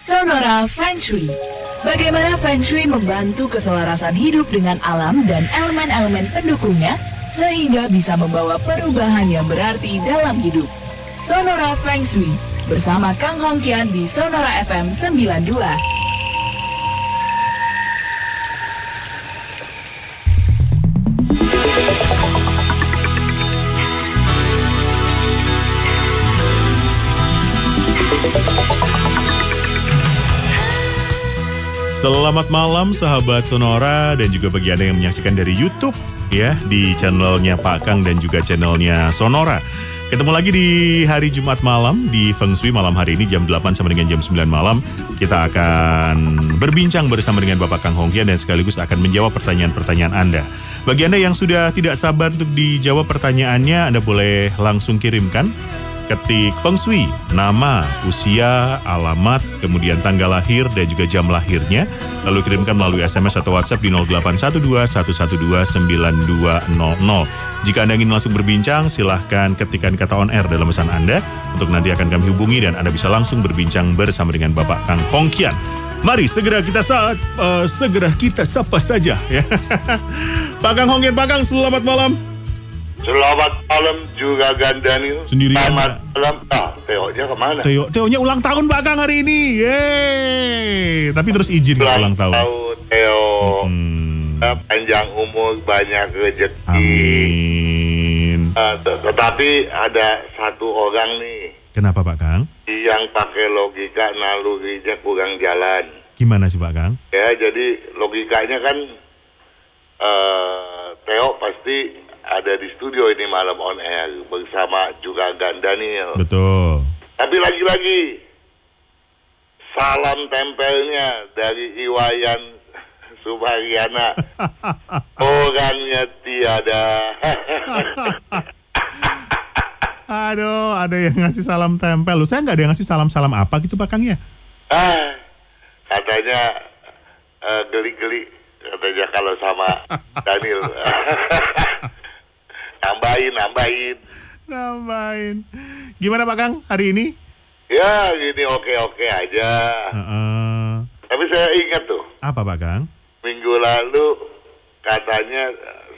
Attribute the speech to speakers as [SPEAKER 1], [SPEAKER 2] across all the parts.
[SPEAKER 1] Sonora Feng Shui. Bagaimana Feng Shui membantu keselarasan hidup dengan alam dan elemen-elemen pendukungnya sehingga bisa membawa perubahan yang berarti dalam hidup. Sonora Feng Shui bersama Kang Hongkian di Sonora FM 92.
[SPEAKER 2] Selamat malam sahabat Sonora dan juga bagi Anda yang menyaksikan dari YouTube ya di channelnya Pak Kang dan juga channelnya Sonora. Ketemu lagi di hari Jumat malam di Feng Shui malam hari ini jam 8 sampai dengan jam 9 malam. Kita akan berbincang bersama dengan Bapak Kang Hongkian dan sekaligus akan menjawab pertanyaan-pertanyaan Anda. Bagi Anda yang sudah tidak sabar untuk dijawab pertanyaannya, Anda boleh langsung kirimkan ketik Feng Shui, nama, usia, alamat, kemudian tanggal lahir dan juga jam lahirnya. Lalu kirimkan melalui SMS atau WhatsApp di 0812-112-9200. Jika Anda ingin langsung berbincang, silahkan ketikkan kata on air dalam pesan Anda. Untuk nanti akan kami hubungi dan Anda bisa langsung berbincang bersama dengan Bapak Kang Hongkian. Mari segera kita saat uh, segera kita sapa saja ya. Pak Kang Hongkian, Pak Kang selamat malam.
[SPEAKER 3] Selamat malam juga Gandani.
[SPEAKER 2] Sendirian,
[SPEAKER 3] Selamat malam. Ah, Teo-nya ke mana?
[SPEAKER 2] Teo, Teonya ulang tahun Pak Kang hari ini. Yeay. Tapi terus izin kalau ulang tahun.
[SPEAKER 3] Teo.
[SPEAKER 2] Hmm.
[SPEAKER 3] Panjang umur, banyak rezeki.
[SPEAKER 2] Amin.
[SPEAKER 3] T- tetapi ada satu orang nih
[SPEAKER 2] Kenapa Pak Kang?
[SPEAKER 3] yang pakai logika nalurinya kurang jalan.
[SPEAKER 2] Gimana sih Pak Kang?
[SPEAKER 3] Ya, jadi logikanya kan eh Teo pasti ada di studio ini malam on air bersama juga Daniel.
[SPEAKER 2] Betul.
[SPEAKER 3] Tapi lagi-lagi salam tempelnya dari Iwayan Subaryana. Orangnya tiada.
[SPEAKER 2] Aduh, ada yang ngasih salam tempel. Lu saya nggak ada yang ngasih salam-salam apa gitu Pak Kang ya?
[SPEAKER 3] ah, katanya eh, geli-geli katanya kalau sama Daniel. Nambahin, nambahin.
[SPEAKER 2] Nambahin. Gimana Pak Kang hari ini?
[SPEAKER 3] Ya, gini oke-oke aja.
[SPEAKER 2] Heeh.
[SPEAKER 3] Tapi saya ingat tuh,
[SPEAKER 2] apa Pak Kang?
[SPEAKER 3] minggu lalu katanya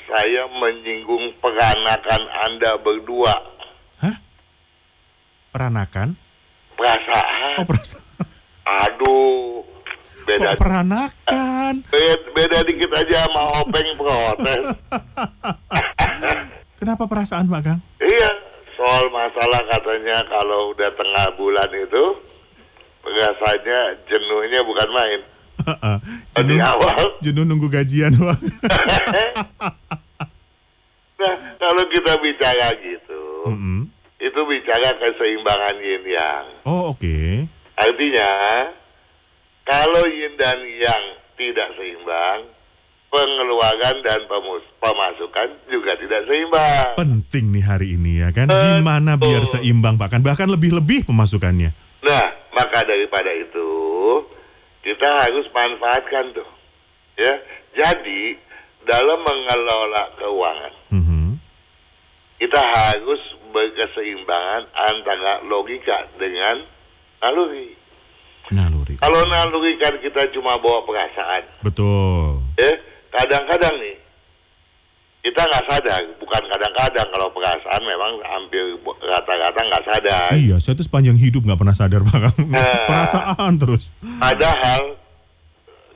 [SPEAKER 3] saya menyinggung peranakan Anda berdua.
[SPEAKER 2] Hah? Peranakan?
[SPEAKER 3] Perasaan.
[SPEAKER 2] Oh, perasaan.
[SPEAKER 3] Aduh. Beda,
[SPEAKER 2] Kok peranakan?
[SPEAKER 3] beda, beda dikit aja sama Openg protes.
[SPEAKER 2] Kenapa perasaan Pak Kang?
[SPEAKER 3] iya, soal masalah katanya kalau udah tengah bulan itu rasanya jenuhnya bukan main. Di
[SPEAKER 2] jenuh,
[SPEAKER 3] awal.
[SPEAKER 2] jenuh nunggu gajian Pak.
[SPEAKER 3] Nah, kalau kita bicara gitu,
[SPEAKER 2] Mm-mm.
[SPEAKER 3] itu bicara keseimbangan yin yang.
[SPEAKER 2] Oh oke.
[SPEAKER 3] Artinya, kalau yin dan yang tidak seimbang, pengeluaran dan pemasukan juga tidak seimbang.
[SPEAKER 2] Penting nih hari ini ya kan.
[SPEAKER 3] Betul.
[SPEAKER 2] Gimana biar seimbang Pak Kan? Bahkan lebih-lebih pemasukannya.
[SPEAKER 3] Nah, maka daripada itu, kita harus manfaatkan tuh. Ya, jadi dalam mengelola keuangan,
[SPEAKER 2] Mhm.
[SPEAKER 3] kita harus berkeseimbangan antara logika dengan naluri.
[SPEAKER 2] Naluri.
[SPEAKER 3] Kalau naluri kan kita cuma bawa perasaan,
[SPEAKER 2] Betul.
[SPEAKER 3] ya kadang-kadang nih kita nggak sadar, bukan kadang-kadang kalau perasaan memang hampir rata-rata nggak sadar.
[SPEAKER 2] Iya, saya tuh sepanjang hidup nggak pernah sadar Pak.
[SPEAKER 3] Nah.
[SPEAKER 2] Perasaan terus.
[SPEAKER 3] Padahal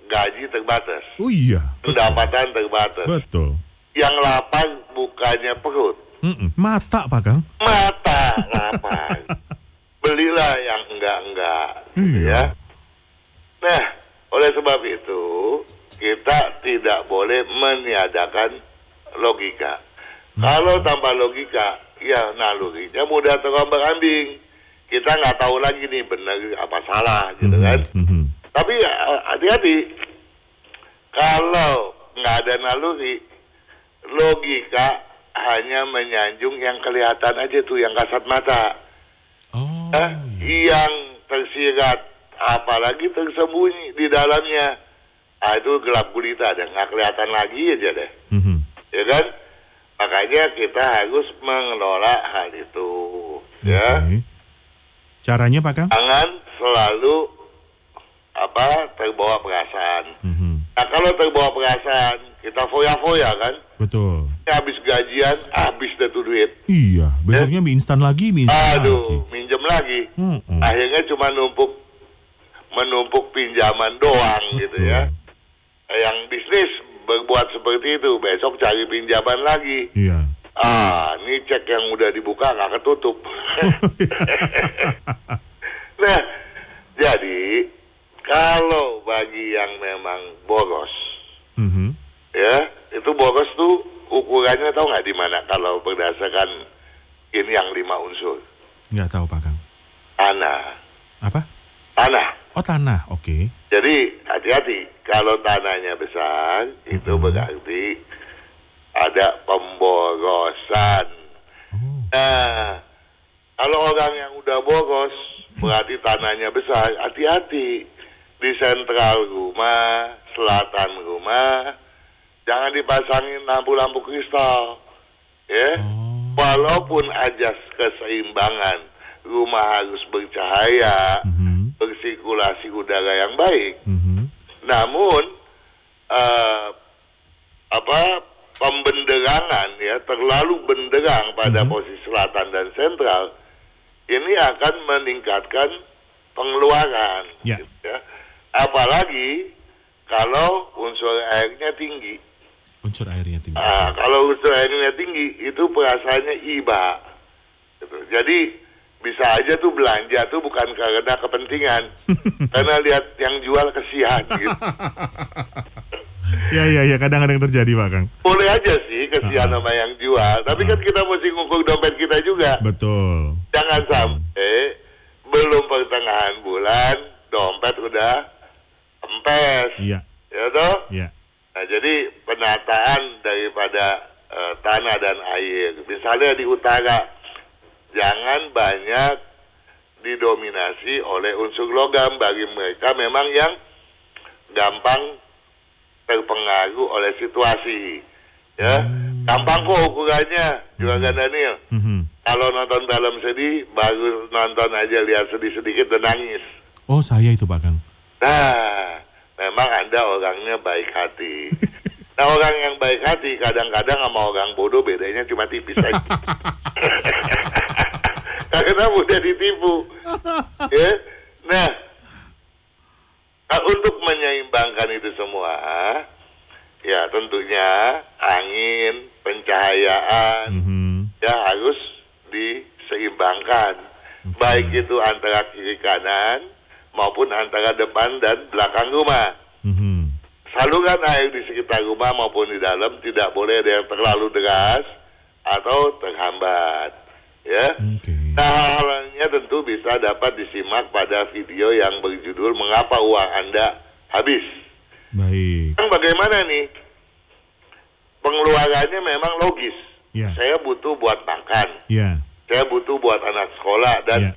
[SPEAKER 3] gaji terbatas,
[SPEAKER 2] Oh iya.
[SPEAKER 3] Pendapatan terbatas.
[SPEAKER 2] Betul.
[SPEAKER 3] Yang lapang bukannya perut,
[SPEAKER 2] Mm-mm. Mata Pak Kang.
[SPEAKER 3] mata lapang. Belilah yang enggak-enggak, gitu
[SPEAKER 2] Iya.
[SPEAKER 3] ya. Nah, oleh sebab itu kita tidak boleh meniadakan logika. Kalau tanpa logika, ya nalurinya mudah terombang ambing. Kita nggak tahu lagi nih benar apa salah, gitu kan.
[SPEAKER 2] Mhm, mhm.
[SPEAKER 3] Tapi ya, hati-hati. Kalau nggak ada naluri, logika hanya menyanjung yang kelihatan aja tuh, yang kasat mata.
[SPEAKER 2] Oh.
[SPEAKER 3] Eh,
[SPEAKER 2] iya.
[SPEAKER 3] Yang tersirat, apalagi tersembunyi di dalamnya. Ah, itu gelap gulita deh, nggak kelihatan lagi aja deh.
[SPEAKER 2] Mhm.
[SPEAKER 3] Ya kan? Makanya kita harus mengelola hal itu. Ya.
[SPEAKER 2] Oke. Caranya Pak Kang?
[SPEAKER 3] Jangan selalu apa terbawa perasaan.
[SPEAKER 2] Mhm.
[SPEAKER 3] Nah kalau terbawa perasaan kita foya-foya kan,
[SPEAKER 2] Betul.
[SPEAKER 3] habis gajian habis deh tuh duit.
[SPEAKER 2] Iya, besoknya mie instan lagi, mie instan lagi.
[SPEAKER 3] Aduh, minjem lagi.
[SPEAKER 2] Mm-mm.
[SPEAKER 3] Akhirnya cuma numpuk menumpuk pinjaman doang gitu ya. Yang bisnis berbuat seperti itu, besok cari pinjaman lagi.
[SPEAKER 2] Iya.
[SPEAKER 3] Ah, ini cek yang udah dibuka nggak ketutup. nah, jadi kalau bagi yang memang boros,
[SPEAKER 2] Mhm.
[SPEAKER 3] ya itu boros tuh ukurannya tahu nggak di mana kalau berdasarkan ini yang lima unsur
[SPEAKER 2] Nggak tahu Pak Kang.
[SPEAKER 3] tanah,
[SPEAKER 2] Apa?
[SPEAKER 3] Tanah.
[SPEAKER 2] Oh tanah, oke.
[SPEAKER 3] Jadi hati-hati kalau tanahnya besar itu berarti ada pemborosan.
[SPEAKER 2] Oh.
[SPEAKER 3] Nah, kalau orang yang udah boros berarti tanahnya besar, hati-hati di sentral rumah, selatan rumah, jangan dipasangin lampu-lampu kristal, ya.
[SPEAKER 2] Oh.
[SPEAKER 3] Walaupun ajas keseimbangan rumah harus bercahaya,
[SPEAKER 2] Mhm.
[SPEAKER 3] Bersirkulasi udara yang baik,
[SPEAKER 2] Mhm.
[SPEAKER 3] namun eh, apa pembenderangan ya terlalu benderang pada
[SPEAKER 2] Mhm.
[SPEAKER 3] posisi selatan dan sentral ini akan meningkatkan pengeluaran.
[SPEAKER 2] Ya.
[SPEAKER 3] gitu ya. Apalagi kalau unsur airnya tinggi.
[SPEAKER 2] Unsur airnya tinggi.
[SPEAKER 3] Ah, kalau unsur airnya tinggi itu perasaannya iba. Gitu. Jadi bisa aja tuh belanja tuh bukan karena kepentingan, karena lihat yang jual kesian gitu.
[SPEAKER 2] Ya ya ya kadang-kadang terjadi Pak Kang.
[SPEAKER 3] Boleh aja sih kesian
[SPEAKER 2] Ah.
[SPEAKER 3] sama yang jual, tapi kan kita mesti ngukur dompet kita juga.
[SPEAKER 2] Betul.
[SPEAKER 3] Jangan sampai belum pertengahan bulan dompet udah empes,
[SPEAKER 2] Iya,
[SPEAKER 3] ya toh?
[SPEAKER 2] iya.
[SPEAKER 3] Nah, jadi penataan daripada eh, tanah dan air, misalnya di utara, jangan banyak didominasi oleh unsur logam bagi mereka memang yang gampang terpengaruh oleh situasi. Ya,
[SPEAKER 2] Hmm.
[SPEAKER 3] gampang kok ukurannya, Juragan Daniel.
[SPEAKER 2] Mhm.
[SPEAKER 3] Kalau nonton film sedih, baru nonton aja lihat sedih sedikit dan nangis.
[SPEAKER 2] Oh saya itu Pak Kang.
[SPEAKER 3] Nah, memang Anda orangnya baik hati. Nah, orang yang baik hati kadang-kadang sama orang bodoh bedanya cuma tipis aja. Karena mudah ditipu. Ya. Nah, nah, untuk menyeimbangkan itu semua, ya tentunya angin, pencahayaan,
[SPEAKER 2] Mhm.
[SPEAKER 3] ya harus diseimbangkan.
[SPEAKER 2] Oke.
[SPEAKER 3] Baik itu antara kiri kanan maupun antara depan dan belakang rumah.
[SPEAKER 2] Mhm.
[SPEAKER 3] Saluran air di sekitar rumah maupun di dalam tidak boleh ada yang terlalu deras atau terhambat. Ya.
[SPEAKER 2] Oke.
[SPEAKER 3] Nah, hal-halnya tentu bisa dapat disimak pada video yang berjudul Mengapa Uang Anda Habis.
[SPEAKER 2] Baik.
[SPEAKER 3] Kan bagaimana nih? Pengeluarannya memang logis.
[SPEAKER 2] Ya.
[SPEAKER 3] Saya butuh buat makan,
[SPEAKER 2] Ya.
[SPEAKER 3] saya butuh buat anak sekolah dan
[SPEAKER 2] Ya.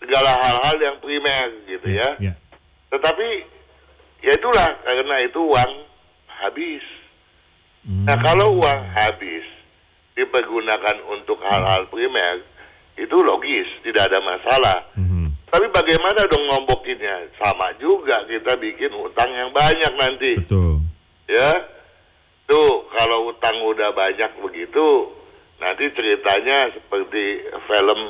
[SPEAKER 3] segala hal-hal yang primer gitu ya.
[SPEAKER 2] Ya.
[SPEAKER 3] Tetapi ya itulah karena itu uang habis. Nah
[SPEAKER 2] Hmm.
[SPEAKER 3] kalau uang habis dipergunakan untuk hal-hal primer itu logis, tidak ada masalah.
[SPEAKER 2] Mhm.
[SPEAKER 3] Tapi bagaimana dong ngombokinnya? Sama juga kita bikin utang yang banyak nanti.
[SPEAKER 2] Betul.
[SPEAKER 3] Ya, tuh kalau utang udah banyak begitu, nanti ceritanya seperti film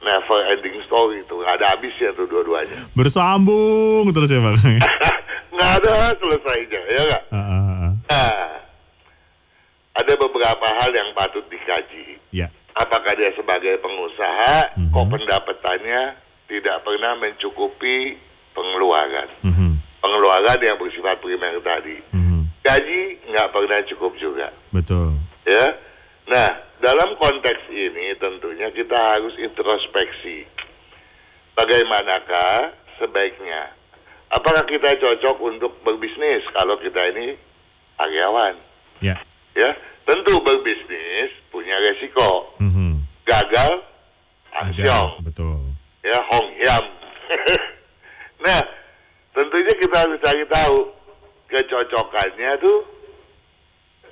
[SPEAKER 3] Never Ending Story itu nggak ada habisnya tuh dua-duanya.
[SPEAKER 2] Bersambung terus ya ya?
[SPEAKER 3] nggak ada selesainya, ya nggak?
[SPEAKER 2] Ah, ah.
[SPEAKER 3] Nah, ada beberapa hal yang patut dikaji.
[SPEAKER 2] Ya.
[SPEAKER 3] Apakah dia sebagai pengusaha,
[SPEAKER 2] Mhm.
[SPEAKER 3] kok pendapatannya tidak pernah mencukupi pengeluaran.
[SPEAKER 2] Mhm.
[SPEAKER 3] Pengeluaran yang bersifat primer tadi.
[SPEAKER 2] Mhm.
[SPEAKER 3] Gaji nggak pernah cukup juga.
[SPEAKER 2] Betul.
[SPEAKER 3] ya. Nah, dalam konteks ini tentunya kita harus introspeksi. Bagaimanakah sebaiknya? Apakah kita cocok untuk berbisnis kalau kita ini karyawan?
[SPEAKER 2] Ya.
[SPEAKER 3] Ya, tentu berbisnis punya resiko.
[SPEAKER 2] Mhm.
[SPEAKER 3] Gagal,
[SPEAKER 2] Ada.
[SPEAKER 3] ansyong.
[SPEAKER 2] Betul.
[SPEAKER 3] Ya, hong yam. nah, tentunya kita harus cari tahu kecocokannya tuh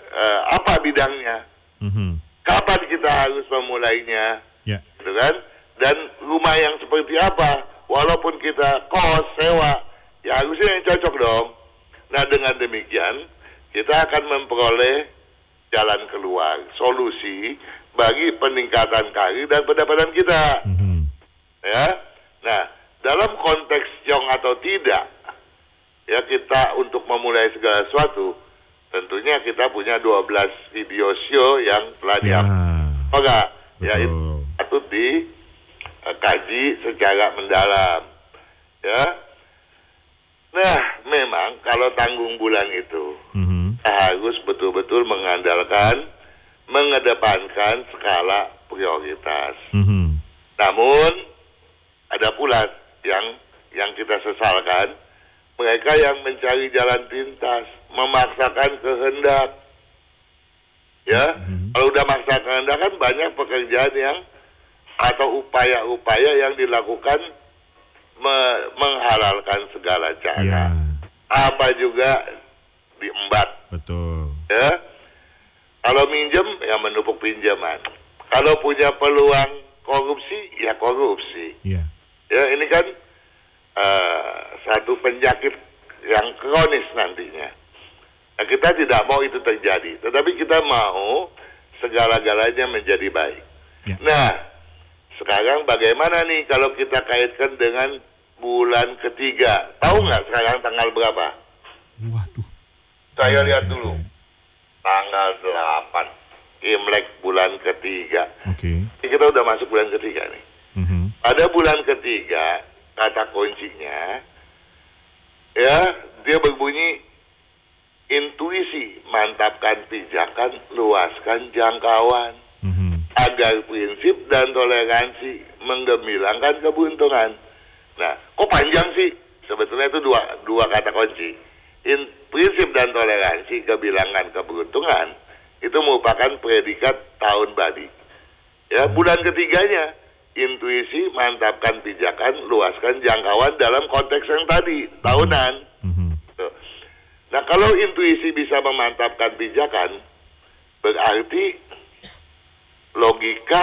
[SPEAKER 3] eh, apa bidangnya.
[SPEAKER 2] Mhm.
[SPEAKER 3] kapan kita harus memulainya,
[SPEAKER 2] Ya.
[SPEAKER 3] gitu kan? Dan rumah yang seperti apa? Walaupun kita kos sewa, ya harusnya yang cocok dong. Nah dengan demikian kita akan memperoleh jalan keluar, solusi bagi peningkatan karir dan pendapatan kita.
[SPEAKER 2] Mhm.
[SPEAKER 3] Ya, nah dalam konteks jong atau tidak, ya kita untuk memulai segala sesuatu, tentunya kita punya 12 video show yang telah
[SPEAKER 2] Ya.
[SPEAKER 3] Oh enggak, ya itu patut dikaji secara mendalam. Ya, nah memang kalau tanggung bulan itu
[SPEAKER 2] Mhm.
[SPEAKER 3] Harus betul-betul mengandalkan, mengedepankan skala prioritas.
[SPEAKER 2] Mhm.
[SPEAKER 3] Namun ada pula yang yang kita sesalkan mereka yang mencari jalan pintas, memaksakan kehendak. Ya,
[SPEAKER 2] Mhm.
[SPEAKER 3] kalau udah maksa kehendak kan banyak pekerjaan yang atau upaya-upaya yang dilakukan me- menghalalkan segala cara.
[SPEAKER 2] Ya,
[SPEAKER 3] Apa juga diembat
[SPEAKER 2] betul.
[SPEAKER 3] ya. Kalau minjem ya menumpuk pinjaman. Kalau punya peluang korupsi ya korupsi.
[SPEAKER 2] Ya.
[SPEAKER 3] Ya ini kan eh, satu penyakit yang kronis nantinya. Nah, kita tidak mau itu terjadi, tetapi kita mau segala-galanya menjadi baik.
[SPEAKER 2] Ya.
[SPEAKER 3] Nah, sekarang bagaimana nih kalau kita kaitkan dengan bulan ketiga? Tahu nggak sekarang tanggal berapa?
[SPEAKER 2] Waduh.
[SPEAKER 3] Saya lihat dulu. Tanggal 8. Imlek bulan ketiga.
[SPEAKER 2] Oke.
[SPEAKER 3] Ini kita udah masuk bulan ketiga nih.
[SPEAKER 2] Mhm.
[SPEAKER 3] Pada bulan ketiga, kata kuncinya, ya, dia berbunyi intuisi, mantapkan pijakan, luaskan jangkauan,
[SPEAKER 2] Mhm.
[SPEAKER 3] agar prinsip dan toleransi menggemilangkan keberuntungan. Nah, kok panjang sih? Sebetulnya itu dua dua kata kunci. In, prinsip dan toleransi kebilangan keberuntungan itu merupakan predikat tahun badi. Ya, bulan ketiganya intuisi, mantapkan pijakan, luaskan jangkauan dalam konteks yang tadi tahunan.
[SPEAKER 2] Mhm.
[SPEAKER 3] Tuh. Nah, kalau intuisi bisa memantapkan pijakan, berarti logika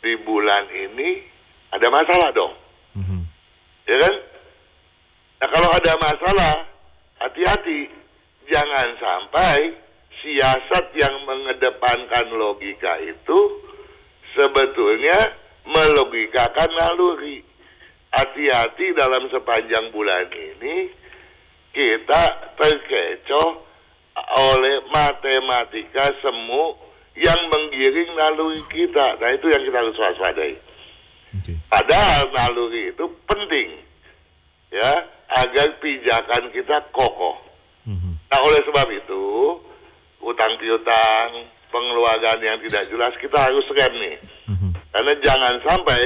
[SPEAKER 3] di bulan ini ada masalah dong,
[SPEAKER 2] Mhm.
[SPEAKER 3] ya kan? Nah, kalau ada masalah, hati-hati, jangan sampai siasat yang mengedepankan logika itu sebetulnya melogikakan naluri. Hati-hati dalam sepanjang bulan ini kita terkecoh oleh matematika semu yang menggiring naluri kita. Nah itu yang kita harus waspadai.
[SPEAKER 2] Oke.
[SPEAKER 3] Padahal naluri itu penting ya agar pijakan kita kokoh.
[SPEAKER 2] Mhm.
[SPEAKER 3] Nah oleh sebab itu utang piutang pengeluaran yang tidak jelas kita harus rem nih.
[SPEAKER 2] Mhm.
[SPEAKER 3] Karena jangan sampai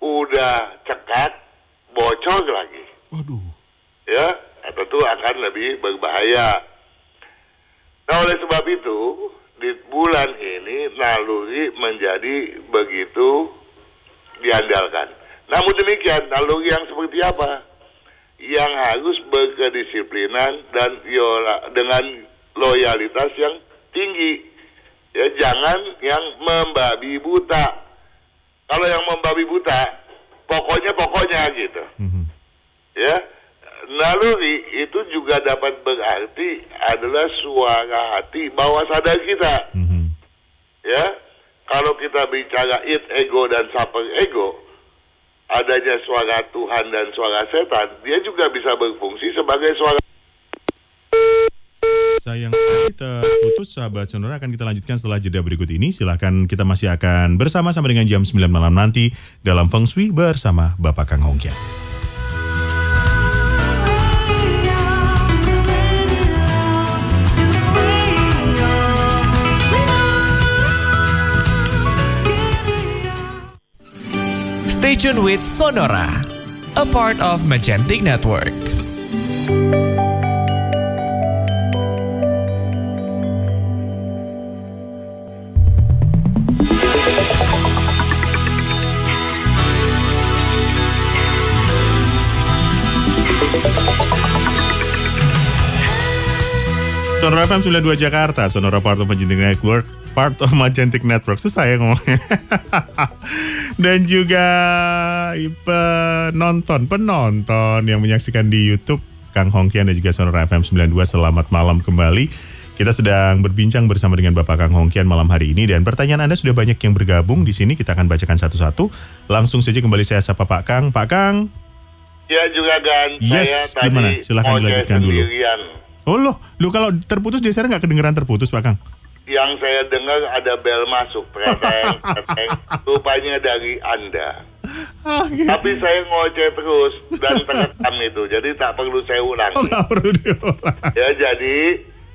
[SPEAKER 3] udah cekat bocor lagi
[SPEAKER 2] Waduh.
[SPEAKER 3] ya tentu akan lebih berbahaya. Nah oleh sebab itu di bulan ini naluri menjadi begitu diandalkan. Namun demikian naluri yang seperti apa? Yang harus berkedisiplinan dan yola, dengan loyalitas yang tinggi. Ya jangan yang membabi buta. Kalau yang membabi buta, pokoknya pokoknya gitu
[SPEAKER 2] Mhm.
[SPEAKER 3] ya naluri itu juga dapat berarti adalah suara hati bawah sadar kita
[SPEAKER 2] Mhm.
[SPEAKER 3] ya kalau kita bicara it ego dan super ego adanya suara Tuhan dan suara setan dia juga bisa berfungsi sebagai suara
[SPEAKER 2] Sayang sekali terputus sahabat sonora akan kita lanjutkan setelah jeda berikut ini. Silahkan kita masih akan bersama sampai dengan jam 9 malam nanti dalam Feng Shui bersama Bapak Kang Hongkian.
[SPEAKER 4] Stay tuned with Sonora, a part of Magentic Network.
[SPEAKER 2] Sonora FM 92 Jakarta, Sonora Part of Magentic Network, Part of Magentic Network, susah ya ngomongnya. Dan juga penonton, penonton yang menyaksikan di YouTube, Kang Hongkian dan juga Sonora FM 92, selamat malam kembali. Kita sedang berbincang bersama dengan Bapak Kang Hongkian malam hari ini dan pertanyaan Anda sudah banyak yang bergabung di sini. Kita akan bacakan satu-satu. Langsung saja kembali saya sapa Pak Kang. Pak Kang.
[SPEAKER 3] Ya juga kan,
[SPEAKER 2] Yes,
[SPEAKER 3] saya tadi
[SPEAKER 2] gimana? Silahkan dilanjutkan dulu. Oh loh, lu kalau terputus di sana nggak kedengeran terputus Pak Kang?
[SPEAKER 3] Yang saya dengar ada bel masuk, preteng, preteng. Rupanya dari Anda.
[SPEAKER 2] Ah, gitu.
[SPEAKER 3] Tapi saya ngoceh terus dan terekam itu, jadi tak perlu saya
[SPEAKER 2] Oh,
[SPEAKER 3] ulangi.
[SPEAKER 2] nggak perlu diulang.
[SPEAKER 3] Ya jadi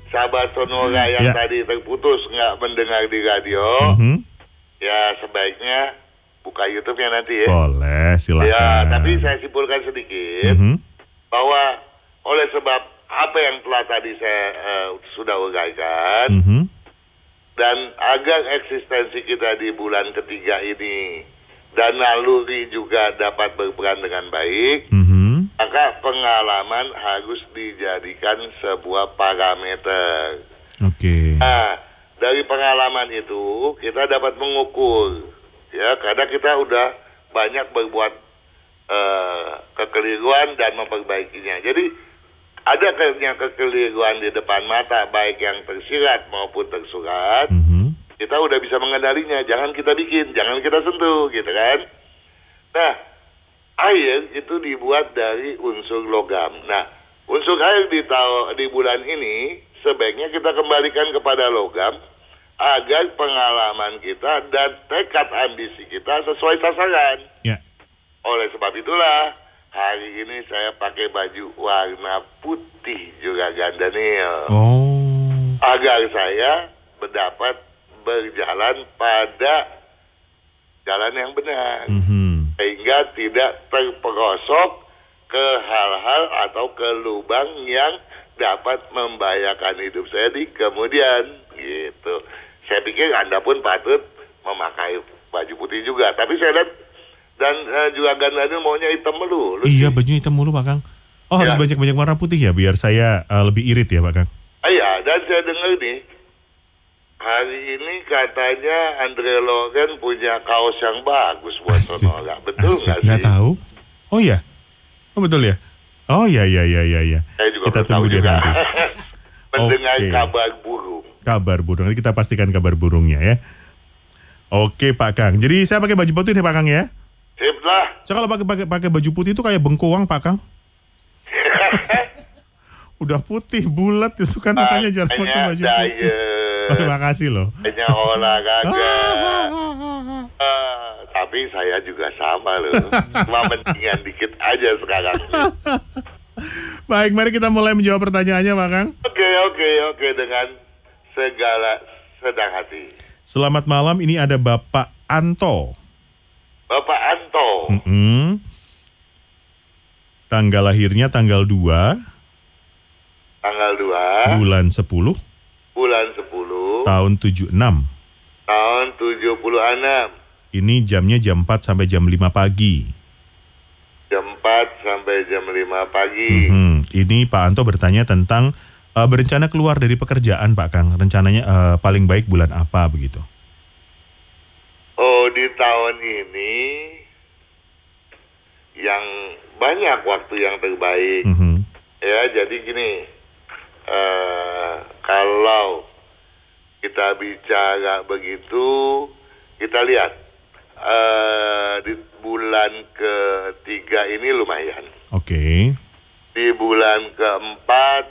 [SPEAKER 3] sahabat Sonora yang
[SPEAKER 2] Ya.
[SPEAKER 3] tadi terputus nggak mendengar di radio,
[SPEAKER 2] Mhm.
[SPEAKER 3] ya sebaiknya buka YouTube-nya nanti ya.
[SPEAKER 2] Boleh, silakan.
[SPEAKER 3] Ya, tapi saya simpulkan sedikit
[SPEAKER 2] Mhm.
[SPEAKER 3] bahwa oleh sebab apa yang telah tadi saya eh, sudah uraikan
[SPEAKER 2] Mhm.
[SPEAKER 3] dan agar eksistensi kita di bulan ketiga ini dan naluri juga dapat berperan dengan baik,
[SPEAKER 2] Mhm.
[SPEAKER 3] maka pengalaman harus dijadikan sebuah parameter.
[SPEAKER 2] Oke.
[SPEAKER 3] Nah, dari pengalaman itu kita dapat mengukur, ya, karena kita udah banyak berbuat eh, kekeliruan dan memperbaikinya. Jadi ada kayaknya kekeliruan di depan mata, baik yang tersirat maupun tersurat,
[SPEAKER 2] Mhm.
[SPEAKER 3] kita udah bisa mengendalinya. Jangan kita bikin, jangan kita sentuh, gitu kan? Nah, air itu dibuat dari unsur logam. Nah, unsur air di tahu di bulan ini sebaiknya kita kembalikan kepada logam agar pengalaman kita dan tekad ambisi kita sesuai sasaran.
[SPEAKER 2] Ya.
[SPEAKER 3] Oleh sebab itulah hari ini saya pakai baju warna putih juga Gandanil
[SPEAKER 2] Oh.
[SPEAKER 3] agar saya mendapat berjalan pada jalan yang benar
[SPEAKER 2] Mhm.
[SPEAKER 3] sehingga tidak terperosok ke hal-hal atau ke lubang yang dapat membahayakan hidup saya di kemudian gitu. Saya pikir Anda pun patut memakai baju putih juga, tapi saya lihat dan eh, juga Gandani maunya hitam melulu.
[SPEAKER 2] Iya, bajunya hitam mulu Pak Kang. Oh, harus
[SPEAKER 3] Ya.
[SPEAKER 2] banyak-banyak warna putih ya biar saya eh, lebih irit ya Pak Kang.
[SPEAKER 3] Ah, Iya, dan saya dengar nih hari ini katanya Andre Logan punya kaos yang bagus buat
[SPEAKER 2] Asik.
[SPEAKER 3] Sonora. Betul
[SPEAKER 2] Asik.
[SPEAKER 3] nggak sih?
[SPEAKER 2] Nggak tahu. Oh iya. Oh betul ya. Oh iya iya iya iya iya. Kita tunggu dia
[SPEAKER 3] juga.
[SPEAKER 2] nanti.
[SPEAKER 3] Mendengar
[SPEAKER 2] Oke.
[SPEAKER 3] kabar burung.
[SPEAKER 2] Kabar burung. Nanti kita pastikan kabar burungnya ya. Oke Pak Kang. Jadi saya pakai baju putih nih Pak Kang ya.
[SPEAKER 3] Sip lah.
[SPEAKER 2] So kalau pakai pakai pakai baju putih itu kayak bengkoang Pak Kang. Udah putih bulat itu kan makanya jarang pakai baju putih.
[SPEAKER 3] diet.
[SPEAKER 2] Oh, terima kasih loh.
[SPEAKER 3] Hanya olahraga. Ah, tapi saya juga sama loh. Cuma mendingan dikit aja sekarang.
[SPEAKER 2] Baik, mari kita mulai menjawab pertanyaannya Pak Kang.
[SPEAKER 3] Oke, oke, oke. Dengan segala sedang hati.
[SPEAKER 2] Selamat malam, ini ada Bapak Anto.
[SPEAKER 3] Bapak Anto.
[SPEAKER 2] Mm-mm. Tanggal lahirnya tanggal 2
[SPEAKER 3] Tanggal 2.
[SPEAKER 2] bulan 10
[SPEAKER 3] Bulan 10.
[SPEAKER 2] tahun 76.
[SPEAKER 3] Tahun 76.
[SPEAKER 2] Ini jamnya jam 4 sampai jam 5 pagi.
[SPEAKER 3] Jam 4 sampai jam 5 pagi.
[SPEAKER 2] Mhm. Ini Pak Anto bertanya tentang eh, berencana keluar dari pekerjaan Pak Kang. Rencananya eh, paling baik bulan apa begitu?
[SPEAKER 3] Oh, di tahun ini yang banyak waktu yang terbaik.
[SPEAKER 2] Mhm.
[SPEAKER 3] Ya, jadi gini, eh kalau kita bicara begitu, kita lihat eh di bulan ketiga ini lumayan.
[SPEAKER 2] Oke.
[SPEAKER 3] Di bulan keempat,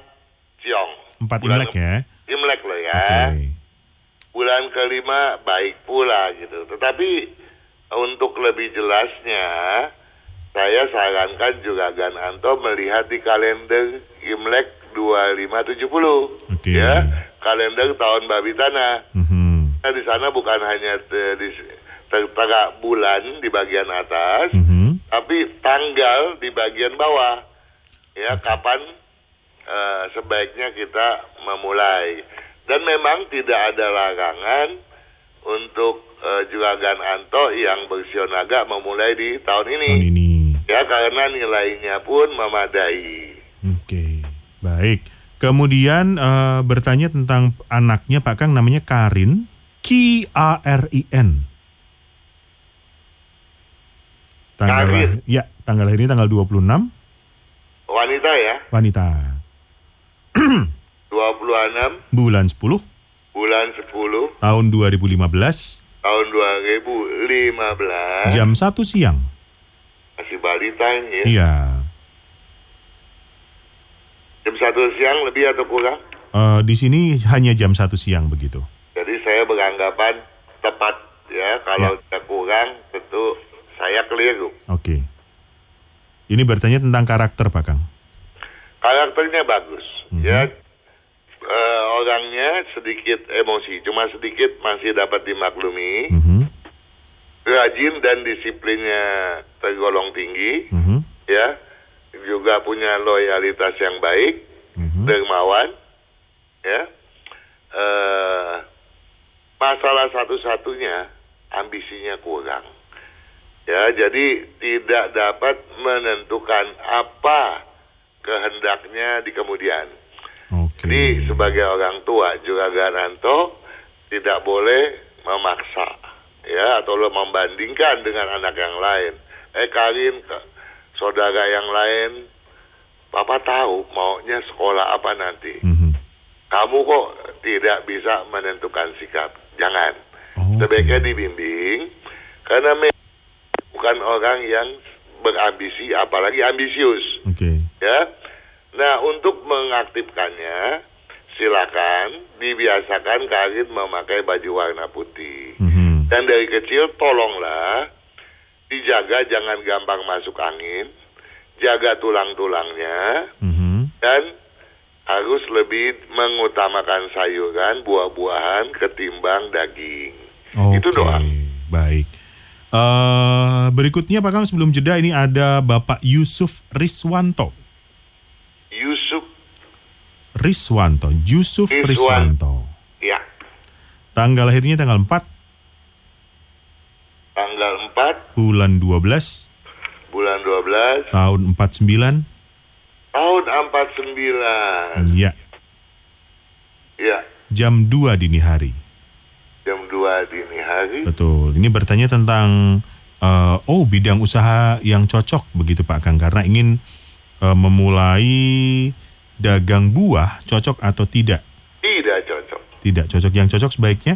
[SPEAKER 3] ciong.
[SPEAKER 2] Empat
[SPEAKER 3] Bulan
[SPEAKER 2] Imlek ya.
[SPEAKER 3] Imlek loh ya.
[SPEAKER 2] Oke.
[SPEAKER 3] Bulan kelima baik pula gitu. Tetapi untuk lebih jelasnya, saya sarankan juga Gan Anto melihat di kalender Imlek 2570.
[SPEAKER 2] Oke.
[SPEAKER 3] Ya, kalender tahun babi tanah.
[SPEAKER 2] Mhm.
[SPEAKER 3] Nah, di sana bukan hanya te- di tertera bulan di bagian atas,
[SPEAKER 2] Mhm.
[SPEAKER 3] tapi tanggal di bagian bawah. Ya, kapan eh, sebaiknya kita memulai. Dan memang tidak ada larangan untuk eh, juragan Anto yang bersionaga memulai di tahun ini.
[SPEAKER 2] Tahun ini.
[SPEAKER 3] Ya, karena nilainya pun memadai.
[SPEAKER 2] Oke. Baik. Kemudian eh, bertanya tentang anaknya Pak Kang namanya Karin, K A R I N. Tanggal
[SPEAKER 3] Karin.
[SPEAKER 2] ya, tanggal lahirnya tanggal 26,
[SPEAKER 3] Wanita ya,
[SPEAKER 2] wanita.
[SPEAKER 3] 26
[SPEAKER 2] Bulan 10
[SPEAKER 3] bulan 10
[SPEAKER 2] tahun 2015,
[SPEAKER 3] tahun 2015.
[SPEAKER 2] jam 1 siang.
[SPEAKER 3] Masih balita ini ya.
[SPEAKER 2] Iya.
[SPEAKER 3] Jam 1 siang lebih atau kurang?
[SPEAKER 2] Eh, di sini hanya jam 1 siang begitu.
[SPEAKER 3] Jadi saya beranggapan tepat ya. Kalau
[SPEAKER 2] Ya.
[SPEAKER 3] kurang tentu saya keliru.
[SPEAKER 2] Oke. Ini bertanya tentang karakter Pak Kang.
[SPEAKER 3] Karakternya bagus
[SPEAKER 2] Mhm.
[SPEAKER 3] ya. Eh, orangnya sedikit emosi, cuma sedikit masih dapat dimaklumi.
[SPEAKER 2] Mhm,
[SPEAKER 3] Rajin dan disiplinnya tergolong tinggi
[SPEAKER 2] mhm,
[SPEAKER 3] ya. Juga punya loyalitas yang baik,
[SPEAKER 2] mhm.
[SPEAKER 3] dermawan ya. Eh, masalah satu-satunya ambisinya kurang. Ya, jadi tidak dapat menentukan apa kehendaknya di kemudian. Jadi sebagai orang tua juga Garanto tidak boleh memaksa ya atau lo membandingkan dengan anak yang lain. Eh Karin saudara yang lain Papa tahu maunya sekolah apa nanti.
[SPEAKER 2] Mhm.
[SPEAKER 3] Kamu kok tidak bisa menentukan sikap. Jangan.
[SPEAKER 2] Oke.
[SPEAKER 3] Sebaiknya dibimbing karena bukan orang yang berambisi apalagi ambisius
[SPEAKER 2] Oke.
[SPEAKER 3] ya. Nah, untuk mengaktifkannya, silakan dibiasakan Karin memakai baju warna putih.
[SPEAKER 2] Mhm.
[SPEAKER 3] Dan dari kecil tolonglah dijaga jangan gampang masuk angin, jaga tulang-tulangnya
[SPEAKER 2] Mhm.
[SPEAKER 3] dan harus lebih mengutamakan sayuran, buah-buahan ketimbang daging. Itu
[SPEAKER 2] Oke,
[SPEAKER 3] doang.
[SPEAKER 2] Baik. Eh, berikutnya Pak Kang sebelum jeda ini ada Bapak Yusuf Riswanto. Riswanto, Yusuf
[SPEAKER 3] Rizwan.
[SPEAKER 2] Riswanto.
[SPEAKER 3] ya,
[SPEAKER 2] Tanggal lahirnya tanggal 4
[SPEAKER 3] tanggal 4
[SPEAKER 2] bulan 12
[SPEAKER 3] bulan 12
[SPEAKER 2] tahun 49.
[SPEAKER 3] tahun 49.
[SPEAKER 2] Ya,
[SPEAKER 3] Ya,
[SPEAKER 2] jam 2 dini hari.
[SPEAKER 3] jam 2 dini hari.
[SPEAKER 2] Betul. Ini bertanya tentang eh, oh bidang usaha yang cocok begitu Pak Kang karena ingin eh, memulai dagang buah cocok atau tidak?
[SPEAKER 3] Tidak cocok.
[SPEAKER 2] Tidak cocok. Yang cocok sebaiknya?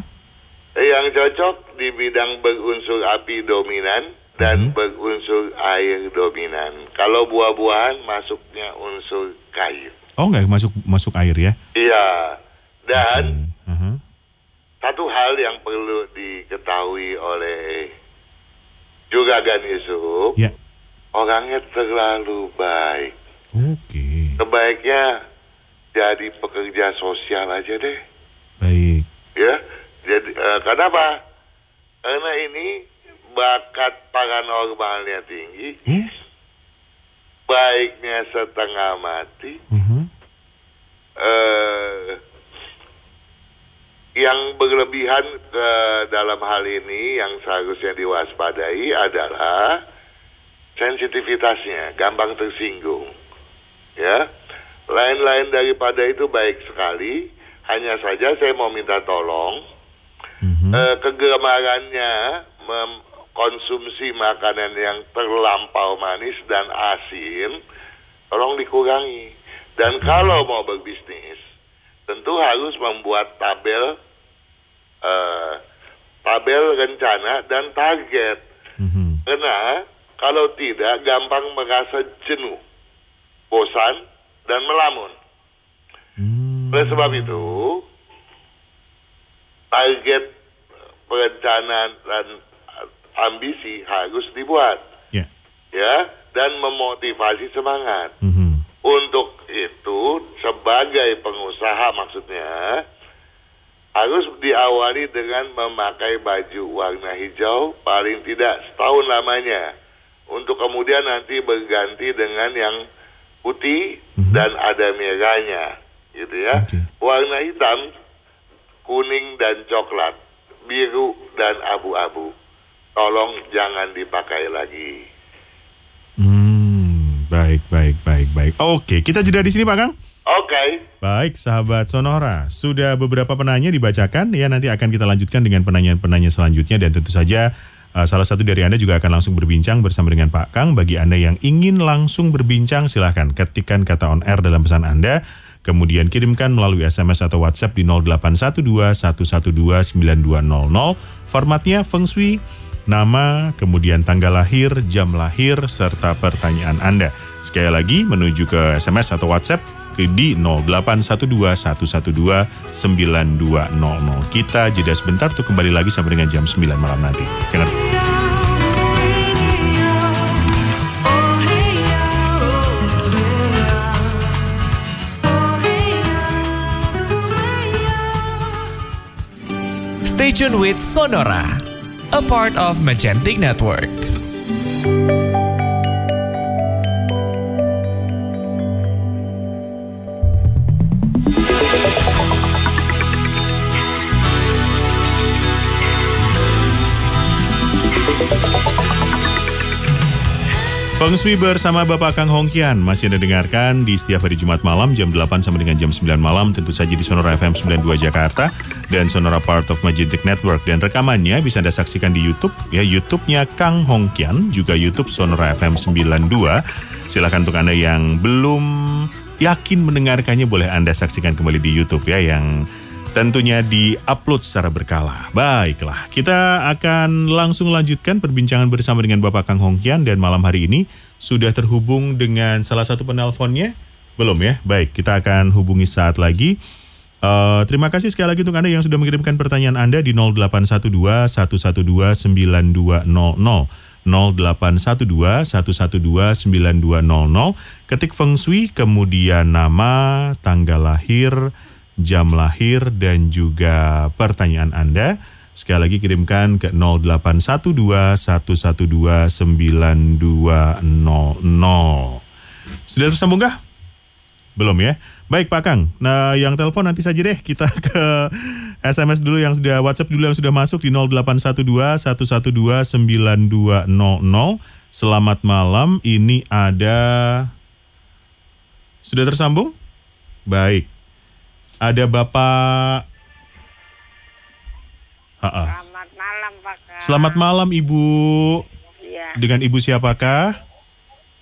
[SPEAKER 3] Yang cocok di bidang berunsur api dominan dan
[SPEAKER 2] Mhm.
[SPEAKER 3] berunsur air dominan. Kalau buah-buahan masuknya unsur kayu.
[SPEAKER 2] Oh nggak masuk masuk air ya?
[SPEAKER 3] Iya. Dan
[SPEAKER 2] Oke. Aha.
[SPEAKER 3] satu hal yang perlu diketahui oleh Juragan Yusuf,
[SPEAKER 2] Ya.
[SPEAKER 3] orangnya terlalu baik.
[SPEAKER 2] Oke.
[SPEAKER 3] Sebaiknya jadi pekerja sosial aja deh.
[SPEAKER 2] Baik.
[SPEAKER 3] ya jadi eh, kenapa karena ini bakat paranormalnya tinggi
[SPEAKER 2] Hmm?
[SPEAKER 3] baiknya setengah mati
[SPEAKER 2] Mhm.
[SPEAKER 3] eh yang berlebihan ke dalam hal ini yang seharusnya diwaspadai adalah sensitivitasnya gampang tersinggung ya lain-lain daripada itu baik sekali hanya saja saya mau minta tolong
[SPEAKER 2] Mhm.
[SPEAKER 3] eh, kegemarannya mengkonsumsi makanan yang terlampau manis dan asin, tolong dikurangi. Dan kalau mau berbisnis, tentu harus membuat tabel eh, tabel rencana dan target.
[SPEAKER 2] Mhm.
[SPEAKER 3] Karena kalau tidak gampang merasa jenuh, bosan, dan melamun.
[SPEAKER 2] Hmm.
[SPEAKER 3] Oleh sebab itu, target perencanaan dan ambisi harus dibuat,
[SPEAKER 2] Ya.
[SPEAKER 3] ya, dan memotivasi semangat.
[SPEAKER 2] Mhm.
[SPEAKER 3] Untuk itu, sebagai pengusaha maksudnya, harus diawali dengan memakai baju warna hijau paling tidak setahun lamanya. Untuk kemudian nanti berganti dengan yang putih
[SPEAKER 2] Mhm.
[SPEAKER 3] dan ada merahnya, gitu ya.
[SPEAKER 2] Oke.
[SPEAKER 3] Warna hitam, kuning dan coklat, biru dan abu-abu. Tolong jangan dipakai lagi.
[SPEAKER 2] Hmm. Baik, baik, baik, baik. Oke, kita jeda di sini Pak Kang.
[SPEAKER 3] Oke.
[SPEAKER 2] Baik, sahabat Sonora, sudah beberapa penanya dibacakan ya nanti akan kita lanjutkan dengan penanya-penanya selanjutnya dan tentu saja uh, salah satu dari Anda juga akan langsung berbincang bersama dengan Pak Kang. Bagi Anda yang ingin langsung berbincang silahkan ketikkan kata on air dalam pesan Anda kemudian kirimkan melalui SMS atau WhatsApp di 0812 112 9200. Formatnya Feng Shui, nama, kemudian tanggal lahir, jam lahir, serta pertanyaan Anda. Sekali lagi menuju ke SMS atau WhatsApp di 0812 112 9200. Kita jeda sebentar untuk kembali lagi sampai dengan jam 9 malam nanti. Jangan
[SPEAKER 4] Stay tuned with Sonora, a part of Magentic Network.
[SPEAKER 2] Feng bersama Bapak Kang Hongkian masih Anda dengarkan di setiap hari Jumat malam jam 8 sampai dengan jam 9 malam tentu saja di Sonora FM 92 Jakarta dan Sonora Part of Magentic Network. Dan rekamannya bisa Anda saksikan di YouTube ya YouTube-nya Kang Hongkian juga YouTube Sonora FM 92 silakan untuk Anda yang belum yakin mendengarkannya boleh Anda saksikan kembali di YouTube ya yang tentunya di-upload secara berkala. Baiklah, kita akan langsung lanjutkan perbincangan bersama dengan Bapak Kang Hongkian dan malam hari ini sudah terhubung dengan salah satu penelponnya. Belum ya? Baik, kita akan hubungi saat lagi. Uh, terima kasih sekali lagi untuk Anda yang sudah mengirimkan pertanyaan Anda di 0812 112 9200. 0812 112 9200 ketik Feng Shui kemudian nama tanggal lahir jam lahir dan juga pertanyaan Anda. Sekali lagi kirimkan ke 0812 112 9200. Sudah tersambungkah? Belum ya? Baik Pak Kang, nah yang telepon nanti saja deh kita ke SMS dulu yang sudah WhatsApp dulu yang sudah masuk di 0812 112 9200. Selamat malam, ini ada sudah tersambung? Baik. Ada Bapak Ha-ha.
[SPEAKER 5] Selamat malam Pak.
[SPEAKER 2] Selamat malam Ibu.
[SPEAKER 5] Iya,
[SPEAKER 2] Dengan Ibu siapakah?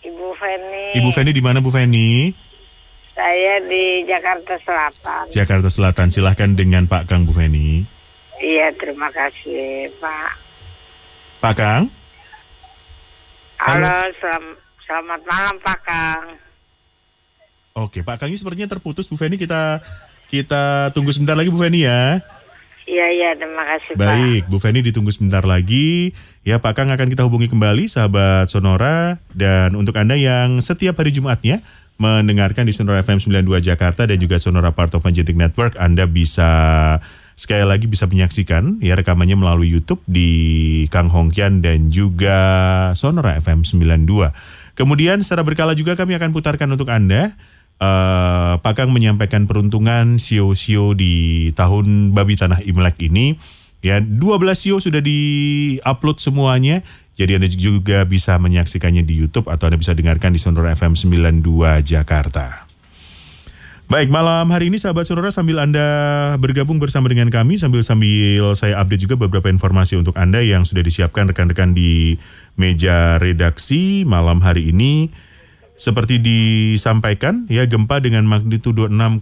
[SPEAKER 5] Ibu Feni.
[SPEAKER 2] Ibu Feni di mana Bu Feni?
[SPEAKER 5] Saya di Jakarta Selatan.
[SPEAKER 2] Jakarta Selatan. Silahkan dengan Pak Kang Bu Feni.
[SPEAKER 5] Iya, terima kasih Pak.
[SPEAKER 2] Pak Kang? Halo.
[SPEAKER 5] Halo, selam- selamat malam Pak Kang.
[SPEAKER 2] Oke, Pak Kang ini sepertinya terputus Bu Feni. Kita kita tunggu sebentar lagi Bu Feni ya.
[SPEAKER 5] Iya, iya, terima kasih Pak.
[SPEAKER 2] Baik, Bu Feni ditunggu sebentar lagi. Ya, Pak Kang akan kita hubungi kembali, sahabat Sonora. Dan untuk Anda yang setiap hari Jumatnya mendengarkan di Sonora FM 92 Jakarta dan juga Sonora Part of Magentic Network, Anda bisa sekali lagi bisa menyaksikan ya rekamannya melalui YouTube di Kang Hongkian dan juga Sonora FM 92. Kemudian secara berkala juga kami akan putarkan untuk Anda eh Pak Kang menyampaikan peruntungan sio-sio di tahun babi tanah Imlek ini. Ya, 12 sio sudah di-upload semuanya. Jadi Anda juga bisa menyaksikannya di YouTube atau Anda bisa dengarkan di Sonora FM 92 Jakarta. Baik, malam hari ini sahabat Sonora sambil Anda bergabung bersama dengan kami sambil sambil saya update juga beberapa informasi untuk Anda yang sudah disiapkan rekan-rekan di meja redaksi malam hari ini. Seperti disampaikan, ya gempa dengan magnitudo 6,9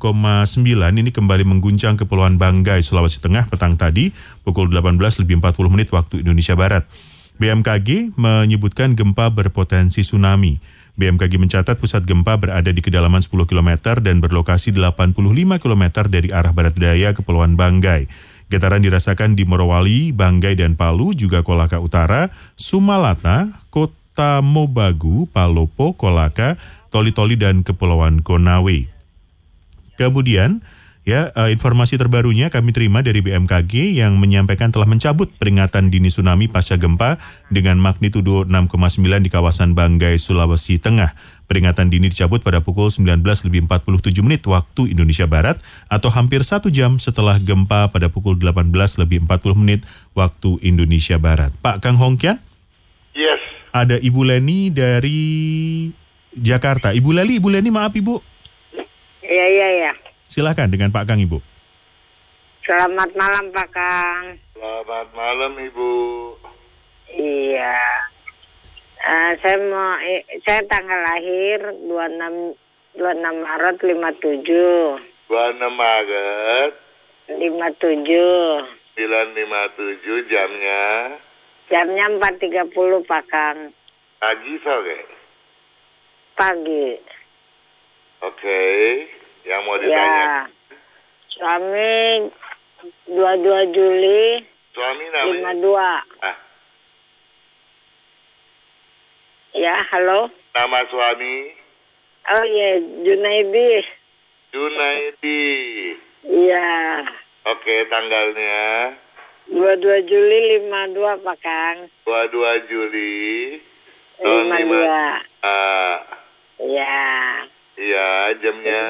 [SPEAKER 2] ini kembali mengguncang Kepulauan Banggai, Sulawesi Tengah petang tadi pukul 18 lebih 40 menit waktu Indonesia Barat. BMKG menyebutkan gempa berpotensi tsunami. BMKG mencatat pusat gempa berada di kedalaman 10 km dan berlokasi 85 km dari arah barat daya Kepulauan Banggai. Getaran dirasakan di Morowali, Banggai, dan Palu, juga Kolaka Utara, Sumalata, Kota Mobagu, Palopo, Kolaka, Toli-Toli, dan Kepulauan Konawe. Kemudian, ya eh, informasi terbarunya kami terima dari BMKG yang menyampaikan telah mencabut peringatan dini tsunami pasca gempa dengan magnitudo 6,9 di kawasan Banggai, Sulawesi Tengah. Peringatan dini dicabut pada pukul 19 lebih 47 menit waktu Indonesia Barat atau hampir satu jam setelah gempa pada pukul 18 lebih 40 menit waktu Indonesia Barat. Pak Kang Hongkian. Ada Ibu Leni dari Jakarta. Ibu Leli, Ibu Leni maaf Ibu.
[SPEAKER 5] Iya, iya, iya.
[SPEAKER 2] Silahkan dengan Pak Kang Ibu.
[SPEAKER 5] Selamat malam Pak Kang.
[SPEAKER 3] Selamat malam Ibu.
[SPEAKER 5] Iya. Eh, saya mau eh, saya tanggal lahir 26 26 Maret 57.
[SPEAKER 3] 26 Maret
[SPEAKER 5] 57.
[SPEAKER 3] 957 jamnya
[SPEAKER 5] Jamnya 4.30 Pak Kang.
[SPEAKER 3] pagi sore.
[SPEAKER 5] Pagi.
[SPEAKER 3] Oke. Yang mau ditanya.
[SPEAKER 5] Ya. Suami 22 Juli
[SPEAKER 3] Suami namanya?
[SPEAKER 5] 52.
[SPEAKER 3] Ah,
[SPEAKER 5] Ya, halo.
[SPEAKER 3] nama suami
[SPEAKER 5] Oh iya, Junaidi.
[SPEAKER 3] Junaidi.
[SPEAKER 5] Iya.
[SPEAKER 3] Oke, tanggalnya
[SPEAKER 5] 22 Juli 52 Pak Kang.
[SPEAKER 3] 22 Juli tahun
[SPEAKER 5] 52.
[SPEAKER 3] Ah,
[SPEAKER 5] Iya.
[SPEAKER 3] iya, jamnya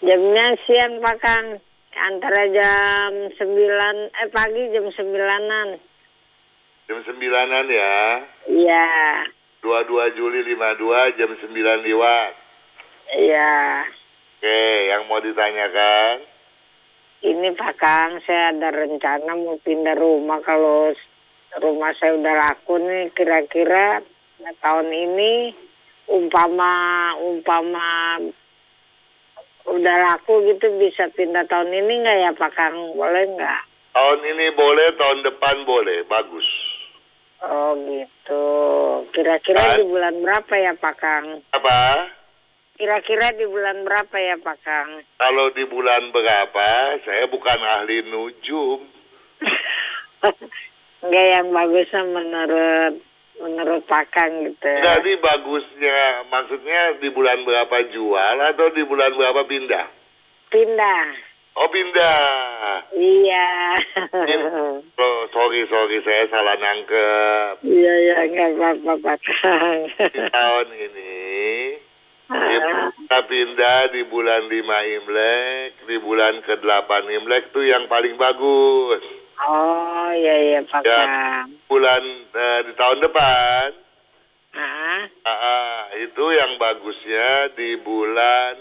[SPEAKER 5] Jamnya siang Pak Kang. Antara jam 9 eh pagi jam 9-an.
[SPEAKER 3] jam 9-an ya.
[SPEAKER 5] Iya.
[SPEAKER 3] 22 Juli 52 jam 9 lewat.
[SPEAKER 5] Iya.
[SPEAKER 3] Oke, yang mau ditanyakan?
[SPEAKER 5] Ini Pak Kang, saya ada rencana mau pindah rumah kalau rumah saya udah laku nih kira-kira nah, tahun ini umpama umpama udah laku gitu bisa pindah tahun ini nggak ya Pak Kang? Boleh nggak?
[SPEAKER 3] Tahun ini boleh, tahun depan boleh. Bagus.
[SPEAKER 5] Oh gitu. Kira-kira di bulan berapa ya Pak Kang?
[SPEAKER 3] Apa?
[SPEAKER 5] Kira-kira di bulan berapa ya Pak Kang?
[SPEAKER 3] Kalau di bulan berapa, saya bukan ahli nujum.
[SPEAKER 5] Enggak yang bagusnya menurut menurut Pak Kang gitu.
[SPEAKER 3] Jadi bagusnya, maksudnya di bulan berapa jual atau di bulan berapa pindah?
[SPEAKER 5] Pindah.
[SPEAKER 3] Oh pindah.
[SPEAKER 5] Iya.
[SPEAKER 3] Oh, sorry, sorry, saya salah nangkep.
[SPEAKER 5] Iya ya nggak apa-apa Pak Kang.
[SPEAKER 3] Di tahun ini, kita pindah di bulan 5 Imlek, di bulan ke-8 Imlek itu yang paling bagus.
[SPEAKER 5] oh iya iya Pak
[SPEAKER 3] Ya. Bulan eh, di tahun depan,
[SPEAKER 5] Ah,
[SPEAKER 3] ah, itu yang bagusnya di bulan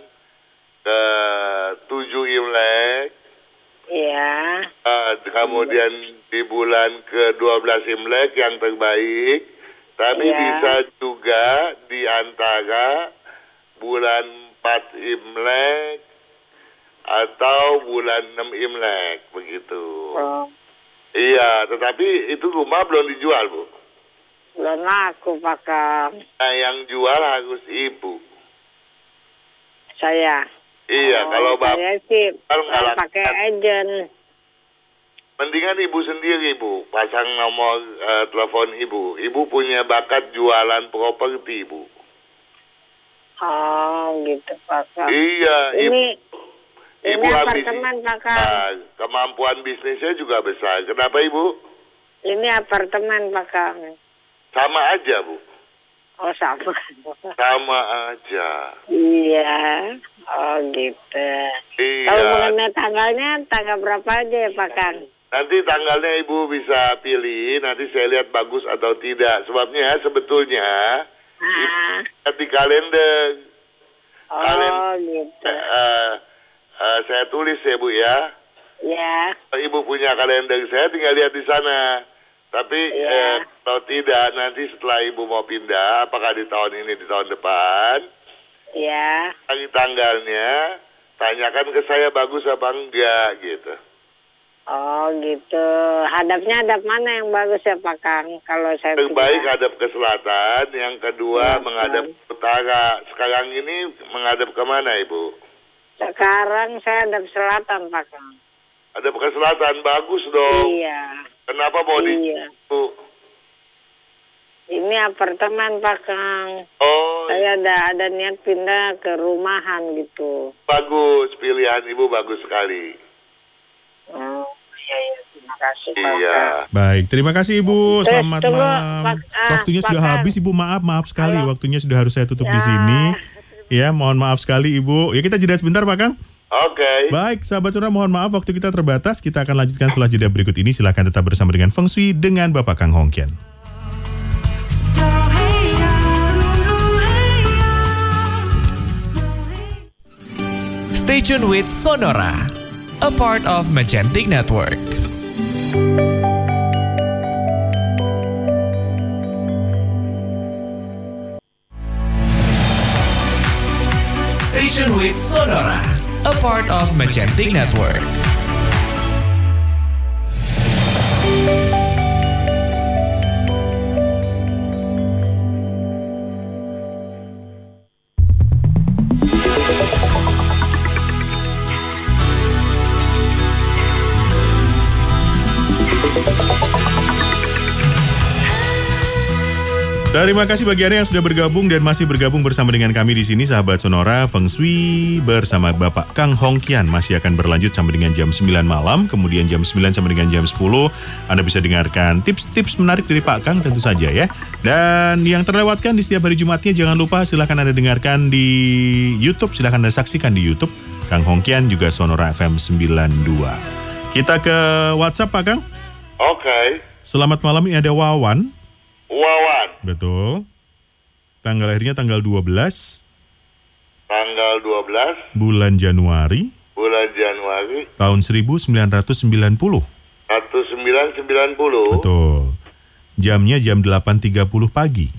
[SPEAKER 3] ke-7 Imlek,
[SPEAKER 5] iya.
[SPEAKER 3] ah, kemudian di bulan ke-12 Imlek yang terbaik, tapi
[SPEAKER 5] Iya.
[SPEAKER 3] bisa juga di antara bulan 4 Imlek atau bulan 6 Imlek begitu.
[SPEAKER 5] Oh,
[SPEAKER 3] Iya, tetapi itu rumah belum dijual, Bu.
[SPEAKER 5] belum laku Pak Kang.
[SPEAKER 3] Nah, yang jual harus ibu.
[SPEAKER 5] Saya.
[SPEAKER 3] Iya,
[SPEAKER 5] Oh,
[SPEAKER 3] kalau bapak
[SPEAKER 5] saya sih
[SPEAKER 3] Kalau
[SPEAKER 5] pakai agent.
[SPEAKER 3] mendingan ibu sendiri, Bu. Pasang nomor eh, telepon ibu. Ibu punya bakat jualan properti, Bu.
[SPEAKER 5] Oh gitu Pak Kang.
[SPEAKER 3] Iya.
[SPEAKER 5] Ini
[SPEAKER 3] Ibu
[SPEAKER 5] ini
[SPEAKER 3] habis
[SPEAKER 5] apartemen Pak Kang.
[SPEAKER 3] Ah, kemampuan bisnisnya juga besar. Kenapa, Ibu?
[SPEAKER 5] Ini apartemen Pak Kang.
[SPEAKER 3] Sama aja, Bu.
[SPEAKER 5] Oh sama.
[SPEAKER 3] Sama aja.
[SPEAKER 5] iya. Oh gitu.
[SPEAKER 3] Iya.
[SPEAKER 5] Kalau mengenai tanggalnya, tanggal berapa aja ya Pak Kang?
[SPEAKER 3] Nanti tanggalnya Ibu bisa pilih, nanti saya lihat bagus atau tidak. Sebabnya sebetulnya di kalender.
[SPEAKER 5] oh
[SPEAKER 3] Kalian-
[SPEAKER 5] gitu.
[SPEAKER 3] Eh, eh, saya tulis ya Bu ya.
[SPEAKER 5] Ya,
[SPEAKER 3] Ibu punya kalender, saya tinggal lihat di sana. Tapi
[SPEAKER 5] Iya.
[SPEAKER 3] eh, kalau tidak, nanti setelah Ibu mau pindah, apakah di tahun ini, di tahun depan,
[SPEAKER 5] ya.
[SPEAKER 3] lagi tanggalnya, tanyakan ke saya bagus apa enggak gitu.
[SPEAKER 5] Oh gitu. Hadapnya hadap mana yang bagus ya Pak Kang? Kalau saya
[SPEAKER 3] Terbaik
[SPEAKER 5] pindah?
[SPEAKER 3] hadap ke selatan, yang kedua
[SPEAKER 5] Iya,
[SPEAKER 3] menghadap ke utara. Sekarang ini menghadap ke mana Ibu?
[SPEAKER 5] Sekarang saya hadap selatan Pak Kang.
[SPEAKER 3] Hadap ke selatan, bagus dong.
[SPEAKER 5] Iya.
[SPEAKER 3] Kenapa mau di
[SPEAKER 5] Iya.
[SPEAKER 3] Bu?
[SPEAKER 5] Ini apartemen Pak Kang.
[SPEAKER 3] Oh,
[SPEAKER 5] Saya ada ada niat pindah ke rumahan gitu.
[SPEAKER 3] bagus. Pilihan Ibu bagus sekali.
[SPEAKER 5] Terima kasih Pak
[SPEAKER 3] Iya.
[SPEAKER 2] Baik, terima kasih Ibu.
[SPEAKER 5] Eh,
[SPEAKER 2] Selamat
[SPEAKER 5] tunggu,
[SPEAKER 2] malam.
[SPEAKER 5] Ah,
[SPEAKER 2] Waktunya sudah habis Ibu. Maaf, maaf sekali.
[SPEAKER 5] Halo.
[SPEAKER 2] Waktunya sudah harus saya tutup di
[SPEAKER 5] Ya.
[SPEAKER 2] sini. Ya, mohon maaf sekali Ibu. Ya kita jeda sebentar Pak Kang.
[SPEAKER 3] Oke.
[SPEAKER 2] Baik, sahabat Sonora mohon maaf waktu kita terbatas. Kita akan lanjutkan setelah jeda berikut ini. Silahkan tetap bersama dengan Feng Shui dengan Bapak Kang Hongkian.
[SPEAKER 4] Stay tuned with Sonora, a part of Magentic Network. Station with Sonora, a part of Magentic Network.
[SPEAKER 2] Terima kasih bagi Anda yang sudah bergabung dan masih bergabung bersama dengan kami di sini sahabat Sonora Feng Shui bersama Bapak Kang Hongkian masih akan berlanjut sampai dengan jam 9 malam, kemudian jam 9 sampai dengan jam 10 Anda bisa dengarkan tips-tips menarik dari Pak Kang tentu saja ya. Dan yang terlewatkan di setiap hari Jumatnya jangan lupa silahkan Anda dengarkan di YouTube, silahkan Anda saksikan di YouTube Kang Hongkian juga Sonora FM 92. Kita ke WhatsApp Pak Kang.
[SPEAKER 3] Oke,
[SPEAKER 2] Selamat malam ini ada Wawan.
[SPEAKER 3] Wawan,
[SPEAKER 2] Betul. Tanggal lahirnya tanggal 12
[SPEAKER 3] tanggal 12
[SPEAKER 2] bulan Januari
[SPEAKER 3] bulan Januari
[SPEAKER 2] tahun 1990.
[SPEAKER 3] 1990.
[SPEAKER 2] Betul. Jamnya jam 8.30 pagi.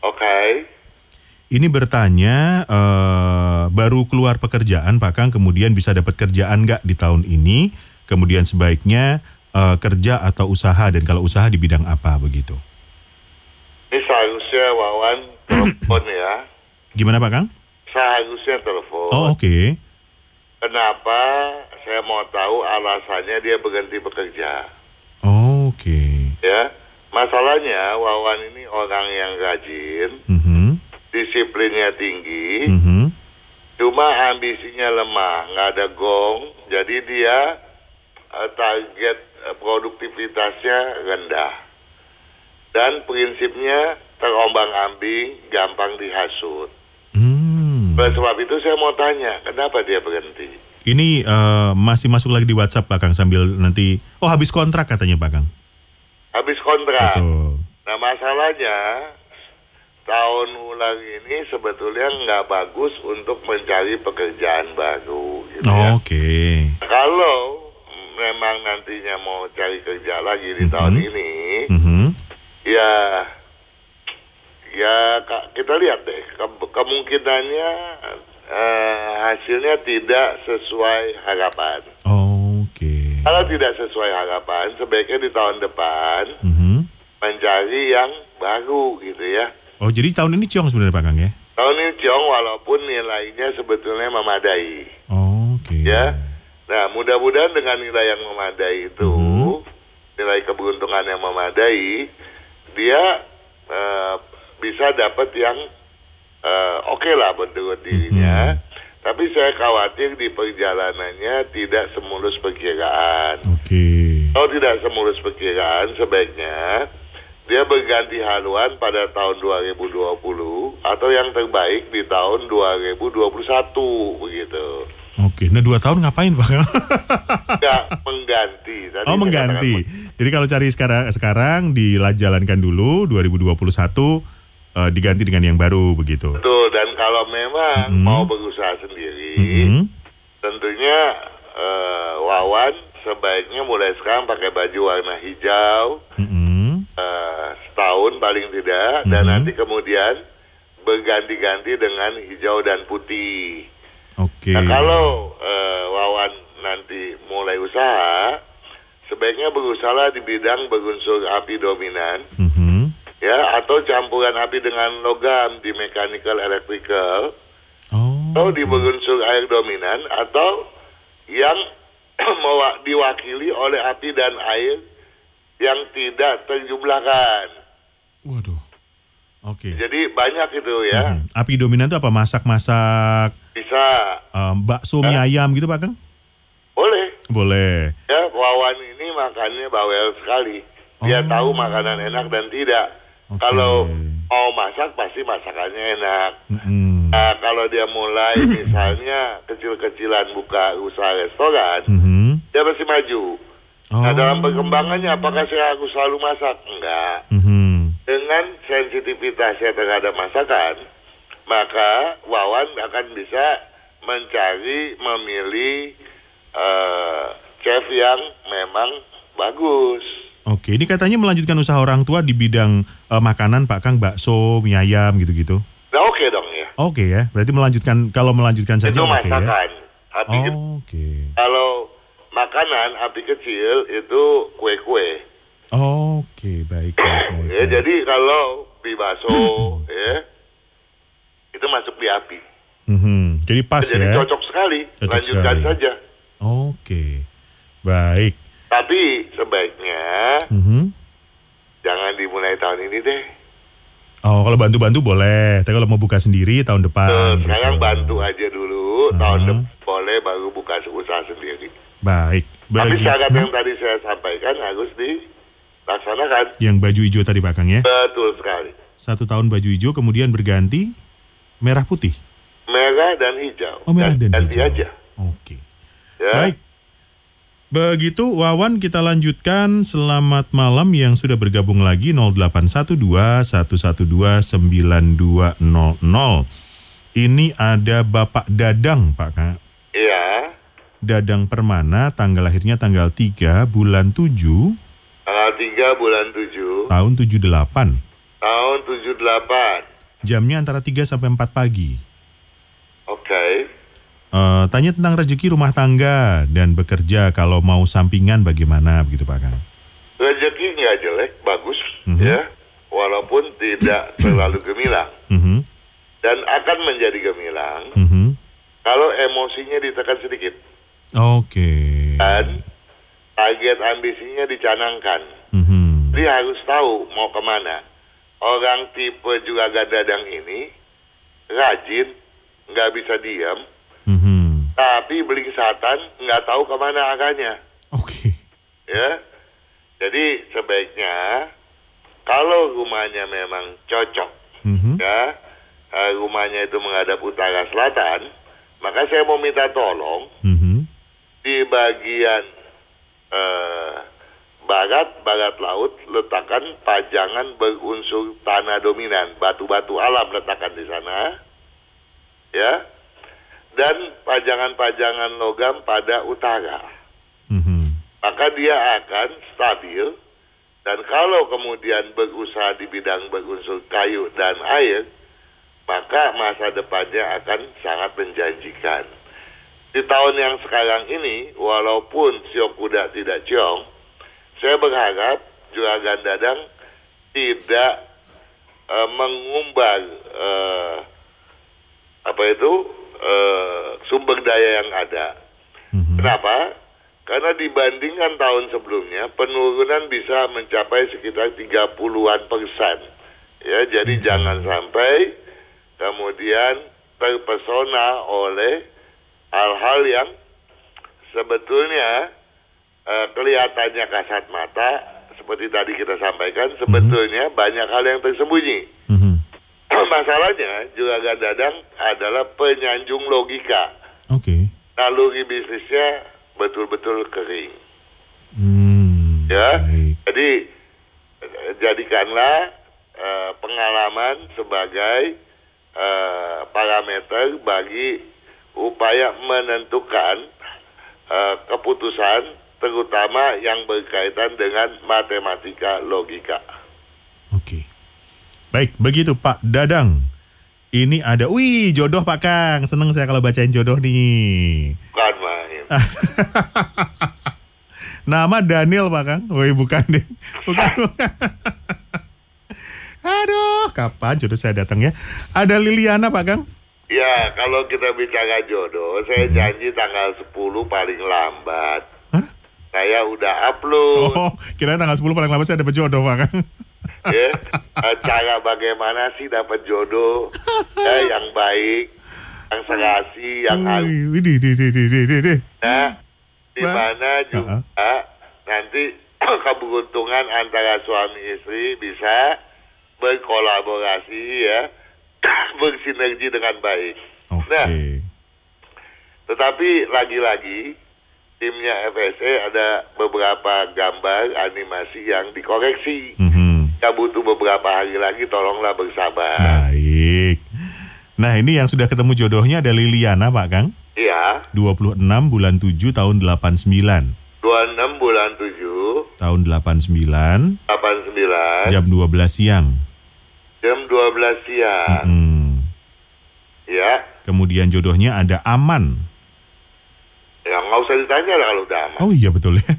[SPEAKER 3] Oke,
[SPEAKER 2] Ini bertanya eh, baru keluar pekerjaan Pak Kang kemudian bisa dapat kerjaan nggak di tahun ini? Kemudian sebaiknya eh, kerja atau usaha dan kalau usaha di bidang apa begitu?
[SPEAKER 3] ini seharusnya Wawan telepon ya.
[SPEAKER 2] Gimana Pak Kang?
[SPEAKER 3] Seharusnya telepon.
[SPEAKER 2] Oh oke.
[SPEAKER 3] Kenapa saya mau tahu alasannya dia berhenti bekerja?
[SPEAKER 2] Oh, Oke.
[SPEAKER 3] Ya, masalahnya Wawan ini orang yang rajin,
[SPEAKER 2] Mhm.
[SPEAKER 3] disiplinnya tinggi,
[SPEAKER 2] Mhm.
[SPEAKER 3] cuma ambisinya lemah, nggak ada gong, jadi dia target eh, produktivitasnya rendah. Dan prinsipnya terombang-ambing, gampang dihasut.
[SPEAKER 2] Hmm.
[SPEAKER 3] Oleh sebab itu saya mau tanya, kenapa dia berhenti?
[SPEAKER 2] Ini eh, masih masuk lagi di WhatsApp Pak Kang sambil nanti oh habis kontrak katanya Pak Kang.
[SPEAKER 3] Habis kontrak.
[SPEAKER 2] Betul.
[SPEAKER 3] Nah masalahnya tahun ulang ini sebetulnya nggak bagus untuk mencari pekerjaan baru. Gitu ya.
[SPEAKER 2] Oh, Oke.
[SPEAKER 3] Kalau memang nantinya mau cari kerja lagi di
[SPEAKER 2] Mhm.
[SPEAKER 3] tahun ini,
[SPEAKER 2] Mhm.
[SPEAKER 3] ya ya ka- kita lihat deh ke- kemungkinannya eh, hasilnya tidak sesuai harapan.
[SPEAKER 2] Oke.
[SPEAKER 3] Kalau tidak sesuai harapan, sebaiknya di tahun depan
[SPEAKER 2] Mhm.
[SPEAKER 3] mencari yang baru gitu ya.
[SPEAKER 2] Oh jadi tahun ini ciong sebenarnya Pak Kang ya?
[SPEAKER 3] Tahun ini Ciong walaupun nilainya sebetulnya memadai
[SPEAKER 2] Oke.
[SPEAKER 3] ya. Nah mudah-mudahan dengan nilai yang memadai itu,
[SPEAKER 2] Mhm.
[SPEAKER 3] nilai keberuntungan yang memadai, dia eh, bisa dapat yang eh, oke lah menurut dirinya.
[SPEAKER 2] Mhm.
[SPEAKER 3] Tapi saya khawatir di perjalanannya tidak semulus perkiraan.
[SPEAKER 2] Oke.
[SPEAKER 3] Kalau tidak semulus perkiraan, sebaiknya dia berganti haluan pada tahun 2020 atau yang terbaik di tahun 2021 begitu.
[SPEAKER 2] Oke. Nah dua tahun ngapain Pak?
[SPEAKER 3] Tidak mengganti. Tadi
[SPEAKER 2] oh mengganti.
[SPEAKER 3] katakan
[SPEAKER 2] Jadi kalau cari sekarang sekarang dijalankan dulu 2021 eh, diganti dengan yang baru begitu.
[SPEAKER 3] Betul. Dan kalau memang
[SPEAKER 2] Mhm.
[SPEAKER 3] mau berusaha sendiri,
[SPEAKER 2] Mhm.
[SPEAKER 3] tentunya eh, Wawan sebaiknya mulai sekarang pakai baju warna hijau
[SPEAKER 2] Mhm.
[SPEAKER 3] eh, setahun paling tidak, dan
[SPEAKER 2] Mhm.
[SPEAKER 3] nanti kemudian berganti-ganti dengan hijau dan putih.
[SPEAKER 2] Oke.
[SPEAKER 3] Nah kalau eh, Wawan nanti mulai usaha, sebaiknya berusaha di bidang berunsur api dominan,
[SPEAKER 2] Mhm.
[SPEAKER 3] ya atau campuran api dengan logam di mechanical electrical,
[SPEAKER 2] Oh.
[SPEAKER 3] atau di berunsur air dominan, atau yang diwakili oleh api dan air yang tidak terjumlahkan.
[SPEAKER 2] Waduh. Oke.
[SPEAKER 3] Jadi banyak itu ya,
[SPEAKER 2] Mhm. Api dominan itu apa? Masak-masak
[SPEAKER 3] bisa
[SPEAKER 2] em, bakso mie ayam gitu Pak Kang?
[SPEAKER 3] boleh.
[SPEAKER 2] Boleh.
[SPEAKER 3] Ya, Wawan ini makannya bawel sekali. Dia
[SPEAKER 2] Oh.
[SPEAKER 3] tahu makanan enak dan tidak.
[SPEAKER 2] Oke.
[SPEAKER 3] Kalau mau masak pasti masakannya enak.
[SPEAKER 2] Mhm.
[SPEAKER 3] Nah, kalau dia mulai misalnya kecil-kecilan buka usaha restoran,
[SPEAKER 2] Mhm.
[SPEAKER 3] dia pasti maju.
[SPEAKER 2] Oh.
[SPEAKER 3] Nah, dalam perkembangannya apakah saya harus selalu masak? Enggak.
[SPEAKER 2] Mhm.
[SPEAKER 3] Dengan sensitivitasnya terhadap masakan, maka Wawan akan bisa mencari memilih eh, chef yang memang bagus.
[SPEAKER 2] Oke, ini katanya melanjutkan usaha orang tua di bidang eh, makanan Pak Kang, bakso, mie ayam gitu-gitu.
[SPEAKER 3] Nah oke dong ya.
[SPEAKER 2] Oke ya, berarti melanjutkan kalau melanjutkan saja
[SPEAKER 3] itu
[SPEAKER 2] oke ya.
[SPEAKER 3] masakan. Api ke-
[SPEAKER 2] Oke.
[SPEAKER 3] kalau makanan api kecil itu kue-kue.
[SPEAKER 2] Oke, baik. baik, baik,
[SPEAKER 3] Ya, jadi kalau di bakso ya itu masuk di api.
[SPEAKER 2] Mhm, Jadi pas
[SPEAKER 3] Jadi
[SPEAKER 2] ya.
[SPEAKER 3] cocok sekali.
[SPEAKER 2] Cocok
[SPEAKER 3] Lanjutkan
[SPEAKER 2] sekali.
[SPEAKER 3] saja.
[SPEAKER 2] Oke. Baik.
[SPEAKER 3] Tapi sebaiknya
[SPEAKER 2] Mhm.
[SPEAKER 3] jangan dimulai tahun ini deh.
[SPEAKER 2] Oh, kalau bantu-bantu boleh. Tapi kalau mau buka sendiri tahun depan.
[SPEAKER 3] Tuh,
[SPEAKER 2] gitu.
[SPEAKER 3] sekarang bantu aja dulu. Tahun
[SPEAKER 2] Hmm.
[SPEAKER 3] depan boleh baru buka usaha sendiri.
[SPEAKER 2] Baik.
[SPEAKER 3] Tapi
[SPEAKER 2] Bagi-
[SPEAKER 3] syarat
[SPEAKER 2] Hmm?
[SPEAKER 3] yang tadi saya sampaikan harus dilaksanakan.
[SPEAKER 2] yang baju hijau tadi Pak Kang ya.
[SPEAKER 3] Betul sekali.
[SPEAKER 2] Satu tahun baju hijau kemudian berganti merah putih.
[SPEAKER 3] Merah dan hijau.
[SPEAKER 2] Oh, merah dan
[SPEAKER 3] ganti
[SPEAKER 2] hijau.
[SPEAKER 3] aja.
[SPEAKER 2] Oke.
[SPEAKER 3] Ya.
[SPEAKER 2] Baik. Begitu Wawan kita lanjutkan selamat malam yang sudah bergabung lagi 0812 112 9200. Ini ada Bapak Dadang Pak Kak.
[SPEAKER 3] Iya.
[SPEAKER 2] Dadang Permana tanggal lahirnya tanggal 3 bulan 7
[SPEAKER 3] Tanggal 3 bulan 7
[SPEAKER 2] tahun 78.
[SPEAKER 3] tahun 78.
[SPEAKER 2] Jamnya antara 3 sampai 4 pagi.
[SPEAKER 3] Oke.
[SPEAKER 2] Eh, tanya tentang rezeki rumah tangga dan bekerja kalau mau sampingan bagaimana begitu Pak Kang.
[SPEAKER 3] Rezeki nggak jelek, bagus
[SPEAKER 2] Mhm.
[SPEAKER 3] ya. Walaupun tidak terlalu gemilang
[SPEAKER 2] Mhm,
[SPEAKER 3] dan akan menjadi gemilang
[SPEAKER 2] mhm.
[SPEAKER 3] kalau emosinya ditekan sedikit
[SPEAKER 2] Oke.
[SPEAKER 3] dan target ambisinya dicanangkan.
[SPEAKER 2] Mhm.
[SPEAKER 3] Dia harus tahu mau ke mana. Orang tipe juga gadadang ini rajin, nggak bisa diam,
[SPEAKER 2] Mhm.
[SPEAKER 3] tapi belingsatan nggak tahu ke mana arahnya.
[SPEAKER 2] Oke.
[SPEAKER 3] ya. Jadi sebaiknya kalau rumahnya memang cocok,
[SPEAKER 2] Mhm.
[SPEAKER 3] ya, eh, rumahnya itu menghadap utara selatan, maka saya mau minta tolong
[SPEAKER 2] Mhm.
[SPEAKER 3] di bagian eh, barat barat laut letakkan pajangan berunsur tanah dominan, batu-batu alam letakkan di sana, ya, dan pajangan-pajangan logam pada utara
[SPEAKER 2] Mhm.
[SPEAKER 3] maka dia akan stabil dan kalau kemudian berusaha di bidang berunsur kayu dan air maka masa depannya akan sangat menjanjikan. Di tahun yang sekarang ini walaupun siok kuda tidak ciong saya berharap juragan dadang tidak eh, mengumbar eh, apa itu eh, sumber daya yang ada.
[SPEAKER 2] Mhm.
[SPEAKER 3] Kenapa? Karena dibandingkan tahun sebelumnya penurunan bisa mencapai sekitar 30-an persen. Ya, jadi jangan sampai kemudian terpesona oleh hal-hal yang sebetulnya eh, kelihatannya kasat mata seperti tadi kita sampaikan sebetulnya banyak hal yang tersembunyi.
[SPEAKER 2] Mhm.
[SPEAKER 3] Masalahnya Juragan Dadang adalah penyanjung logika.
[SPEAKER 2] Oke.
[SPEAKER 3] Naluri bisnisnya betul-betul kering.
[SPEAKER 2] Hmm.
[SPEAKER 3] Ya,
[SPEAKER 2] Baik.
[SPEAKER 3] jadi eh, jadikanlah eh, pengalaman sebagai eh, parameter bagi upaya menentukan eh, keputusan, terutama yang berkaitan dengan matematika logika.
[SPEAKER 2] Oke. Baik, begitu Pak Dadang. Ini ada, wih jodoh Pak Kang. Seneng saya kalau bacain jodoh nih.
[SPEAKER 3] Bukan main.
[SPEAKER 2] Nama Daniel Pak Kang. Woi bukan deh. Bukan. bukan. Aduh, kapan jodoh saya datang ya? Ada Liliana Pak Kang.
[SPEAKER 3] Ya, kalau kita bicara jodoh, saya janji tanggal 10 paling lambat.
[SPEAKER 2] Hah?
[SPEAKER 3] Saya udah upload.
[SPEAKER 2] Oh, kira tanggal 10 paling lama saya dapat jodoh Pak Kang.
[SPEAKER 3] ya cara bagaimana sih dapat jodoh ya, yang baik yang serasi yang halus
[SPEAKER 2] di, di.
[SPEAKER 3] ya di mana juga nanti keberuntungan antara suami istri bisa berkolaborasi ya bersinergi dengan baik
[SPEAKER 2] Oke.
[SPEAKER 3] Nah. tetapi lagi-lagi timnya FSA ada beberapa gambar animasi yang dikoreksi
[SPEAKER 2] Mhm.
[SPEAKER 3] kita butuh beberapa hari lagi tolonglah bersabar
[SPEAKER 2] Baik. Nah ini yang sudah ketemu jodohnya ada Liliana Pak Kang.
[SPEAKER 3] Iya,
[SPEAKER 2] 26 bulan 7 tahun 89.
[SPEAKER 3] 26 bulan 7,
[SPEAKER 2] Tahun 89
[SPEAKER 3] 89,
[SPEAKER 2] jam 12 siang.
[SPEAKER 3] Jam 12 siang.
[SPEAKER 2] Hmm.
[SPEAKER 3] Ya,
[SPEAKER 2] Kemudian jodohnya ada Aman.
[SPEAKER 3] ya nggak usah ditanya lah kalau udah aman.
[SPEAKER 2] Oh iya betul ya.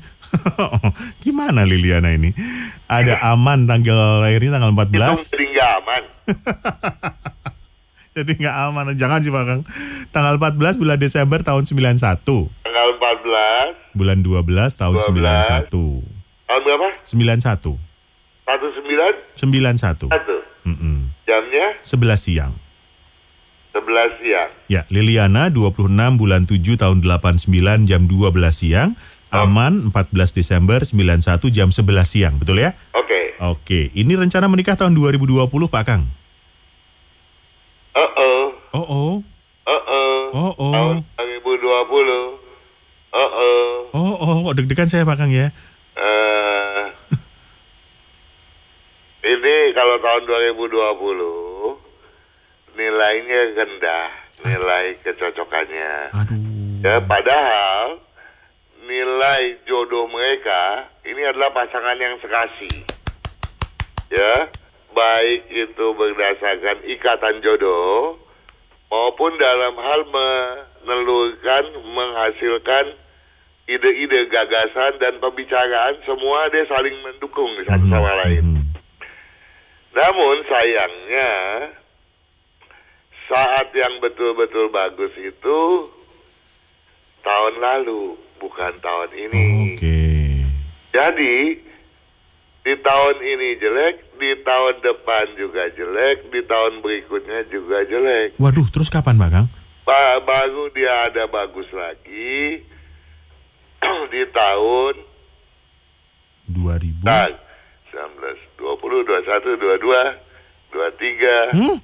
[SPEAKER 2] Gimana Liliana ini? Ada Aman tanggal lahirnya tanggal
[SPEAKER 3] Itu
[SPEAKER 2] 14.
[SPEAKER 3] jadi nggak aman.
[SPEAKER 2] Jadi nggak aman. Jangan sih Pak Kang. Tanggal 14 bulan Desember tahun 91.
[SPEAKER 3] Tanggal 14,
[SPEAKER 2] Bulan 12 tahun
[SPEAKER 3] 12.
[SPEAKER 2] 91.
[SPEAKER 3] tahun berapa?
[SPEAKER 2] 91.
[SPEAKER 3] 19,
[SPEAKER 2] 91.
[SPEAKER 3] 1.
[SPEAKER 2] Mm-mm.
[SPEAKER 3] Jamnya
[SPEAKER 2] 11 siang.
[SPEAKER 3] 11 siang.
[SPEAKER 2] Ya, Liliana 26 bulan 7 tahun 89 jam 12 siang. Aman 14 Desember 91 jam 11 siang, betul ya?
[SPEAKER 3] Oke.
[SPEAKER 2] Oke, ini rencana menikah tahun 2020 Pak Kang.
[SPEAKER 3] Uh-oh.
[SPEAKER 2] Oh oh,
[SPEAKER 3] Uh-oh.
[SPEAKER 2] oh oh,
[SPEAKER 3] Tahun 2020. Uh-oh.
[SPEAKER 2] oh oh, deg-degan saya Pak Kang ya?
[SPEAKER 3] Eh, ini kalau tahun 2020 nilainya rendah, nilai kecocokannya.
[SPEAKER 2] Aduh.
[SPEAKER 3] Ya, padahal nilai jodoh mereka ini adalah pasangan yang sekasih. Ya, baik itu berdasarkan ikatan jodoh maupun dalam hal menelurkan, menghasilkan ide-ide, gagasan dan pembicaraan semua dia saling mendukung satu sama lain. Namun sayangnya saat yang betul-betul bagus itu tahun lalu, bukan tahun ini.
[SPEAKER 2] Oke.
[SPEAKER 3] Jadi di tahun ini jelek, di tahun depan juga jelek, di tahun berikutnya juga jelek.
[SPEAKER 2] Waduh, terus kapan Pak Kang?
[SPEAKER 3] Ba- baru dia ada bagus lagi di tahun
[SPEAKER 2] 2000.
[SPEAKER 3] nah, 19, 20, 21, 22, 23,
[SPEAKER 2] Hmm?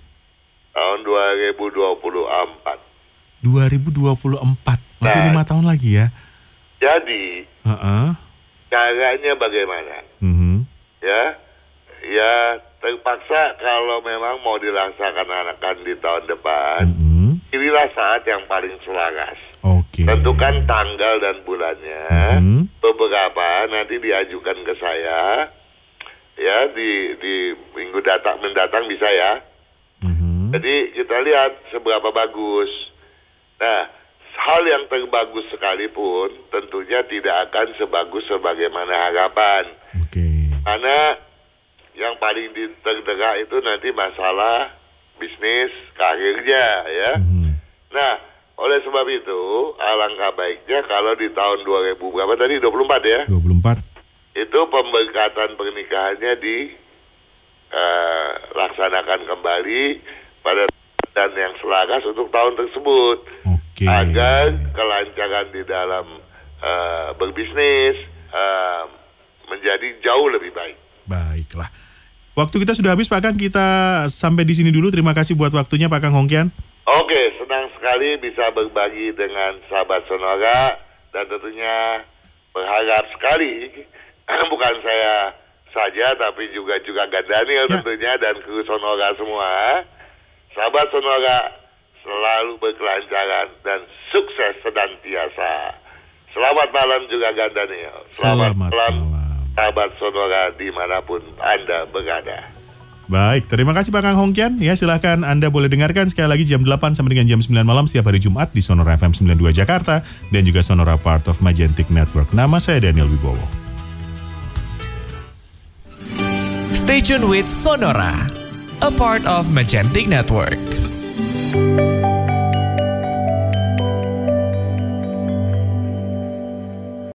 [SPEAKER 3] tahun 2024.
[SPEAKER 2] 2024. Masih
[SPEAKER 3] Nah.
[SPEAKER 2] lima tahun lagi ya?
[SPEAKER 3] Jadi
[SPEAKER 2] Heeh.
[SPEAKER 3] caranya bagaimana?
[SPEAKER 2] Mhm.
[SPEAKER 3] Ya, ya terpaksa kalau memang mau dilaksanakan di tahun depan,
[SPEAKER 2] Mhm.
[SPEAKER 3] inilah saat yang paling selaras.
[SPEAKER 2] Oke.
[SPEAKER 3] Tentukan tanggal dan bulannya.
[SPEAKER 2] Mhm.
[SPEAKER 3] Beberapa nanti diajukan ke saya. Ya, di di minggu datang mendatang bisa ya.
[SPEAKER 2] Mhm.
[SPEAKER 3] Jadi kita lihat seberapa bagus. Nah, hal yang terbagus sekalipun tentunya tidak akan sebagus sebagaimana harapan.
[SPEAKER 2] Oke.
[SPEAKER 3] Karena yang paling terdekat itu nanti masalah bisnis, karirnya ya.
[SPEAKER 2] Mhm.
[SPEAKER 3] Nah, oleh sebab itu alangkah baiknya kalau di tahun 2000 berapa tadi 24 ya.
[SPEAKER 2] 24.
[SPEAKER 3] Itu pemberkatan pernikahannya di eh, laksanakan kembali pada dan yang selaras untuk tahun tersebut
[SPEAKER 2] Oke.
[SPEAKER 3] agar kelancaran di dalam eh, berbisnis eh, menjadi jauh lebih baik.
[SPEAKER 2] Baiklah. Waktu kita sudah habis Pak Kang, kita sampai di sini dulu. Terima kasih buat waktunya Pak Kang Hongkian.
[SPEAKER 3] Oke, senang sekali bisa berbagi dengan sahabat Sonora dan tentunya berharap sekali bukan saya saja tapi juga juga Gandaniel
[SPEAKER 2] Ya.
[SPEAKER 3] tentunya dan kru Sonora semua. Sahabat Sonora selalu berkelancaran dan sukses senantiasa. Selamat malam juga Gandaniel.
[SPEAKER 2] Selamat malam.
[SPEAKER 3] sahabat Sonora di mana pun Anda berada.
[SPEAKER 2] Baik, terima kasih Pak Kang Hongkian. Ya, silahkan Anda boleh dengarkan sekali lagi jam 8 sampai dengan jam 9 malam setiap hari Jumat di Sonora FM 92 Jakarta dan juga Sonora Part of Magentic Network. Nama saya Daniel Wibowo.
[SPEAKER 4] Stay tuned with Sonora, a part of Magentic Network.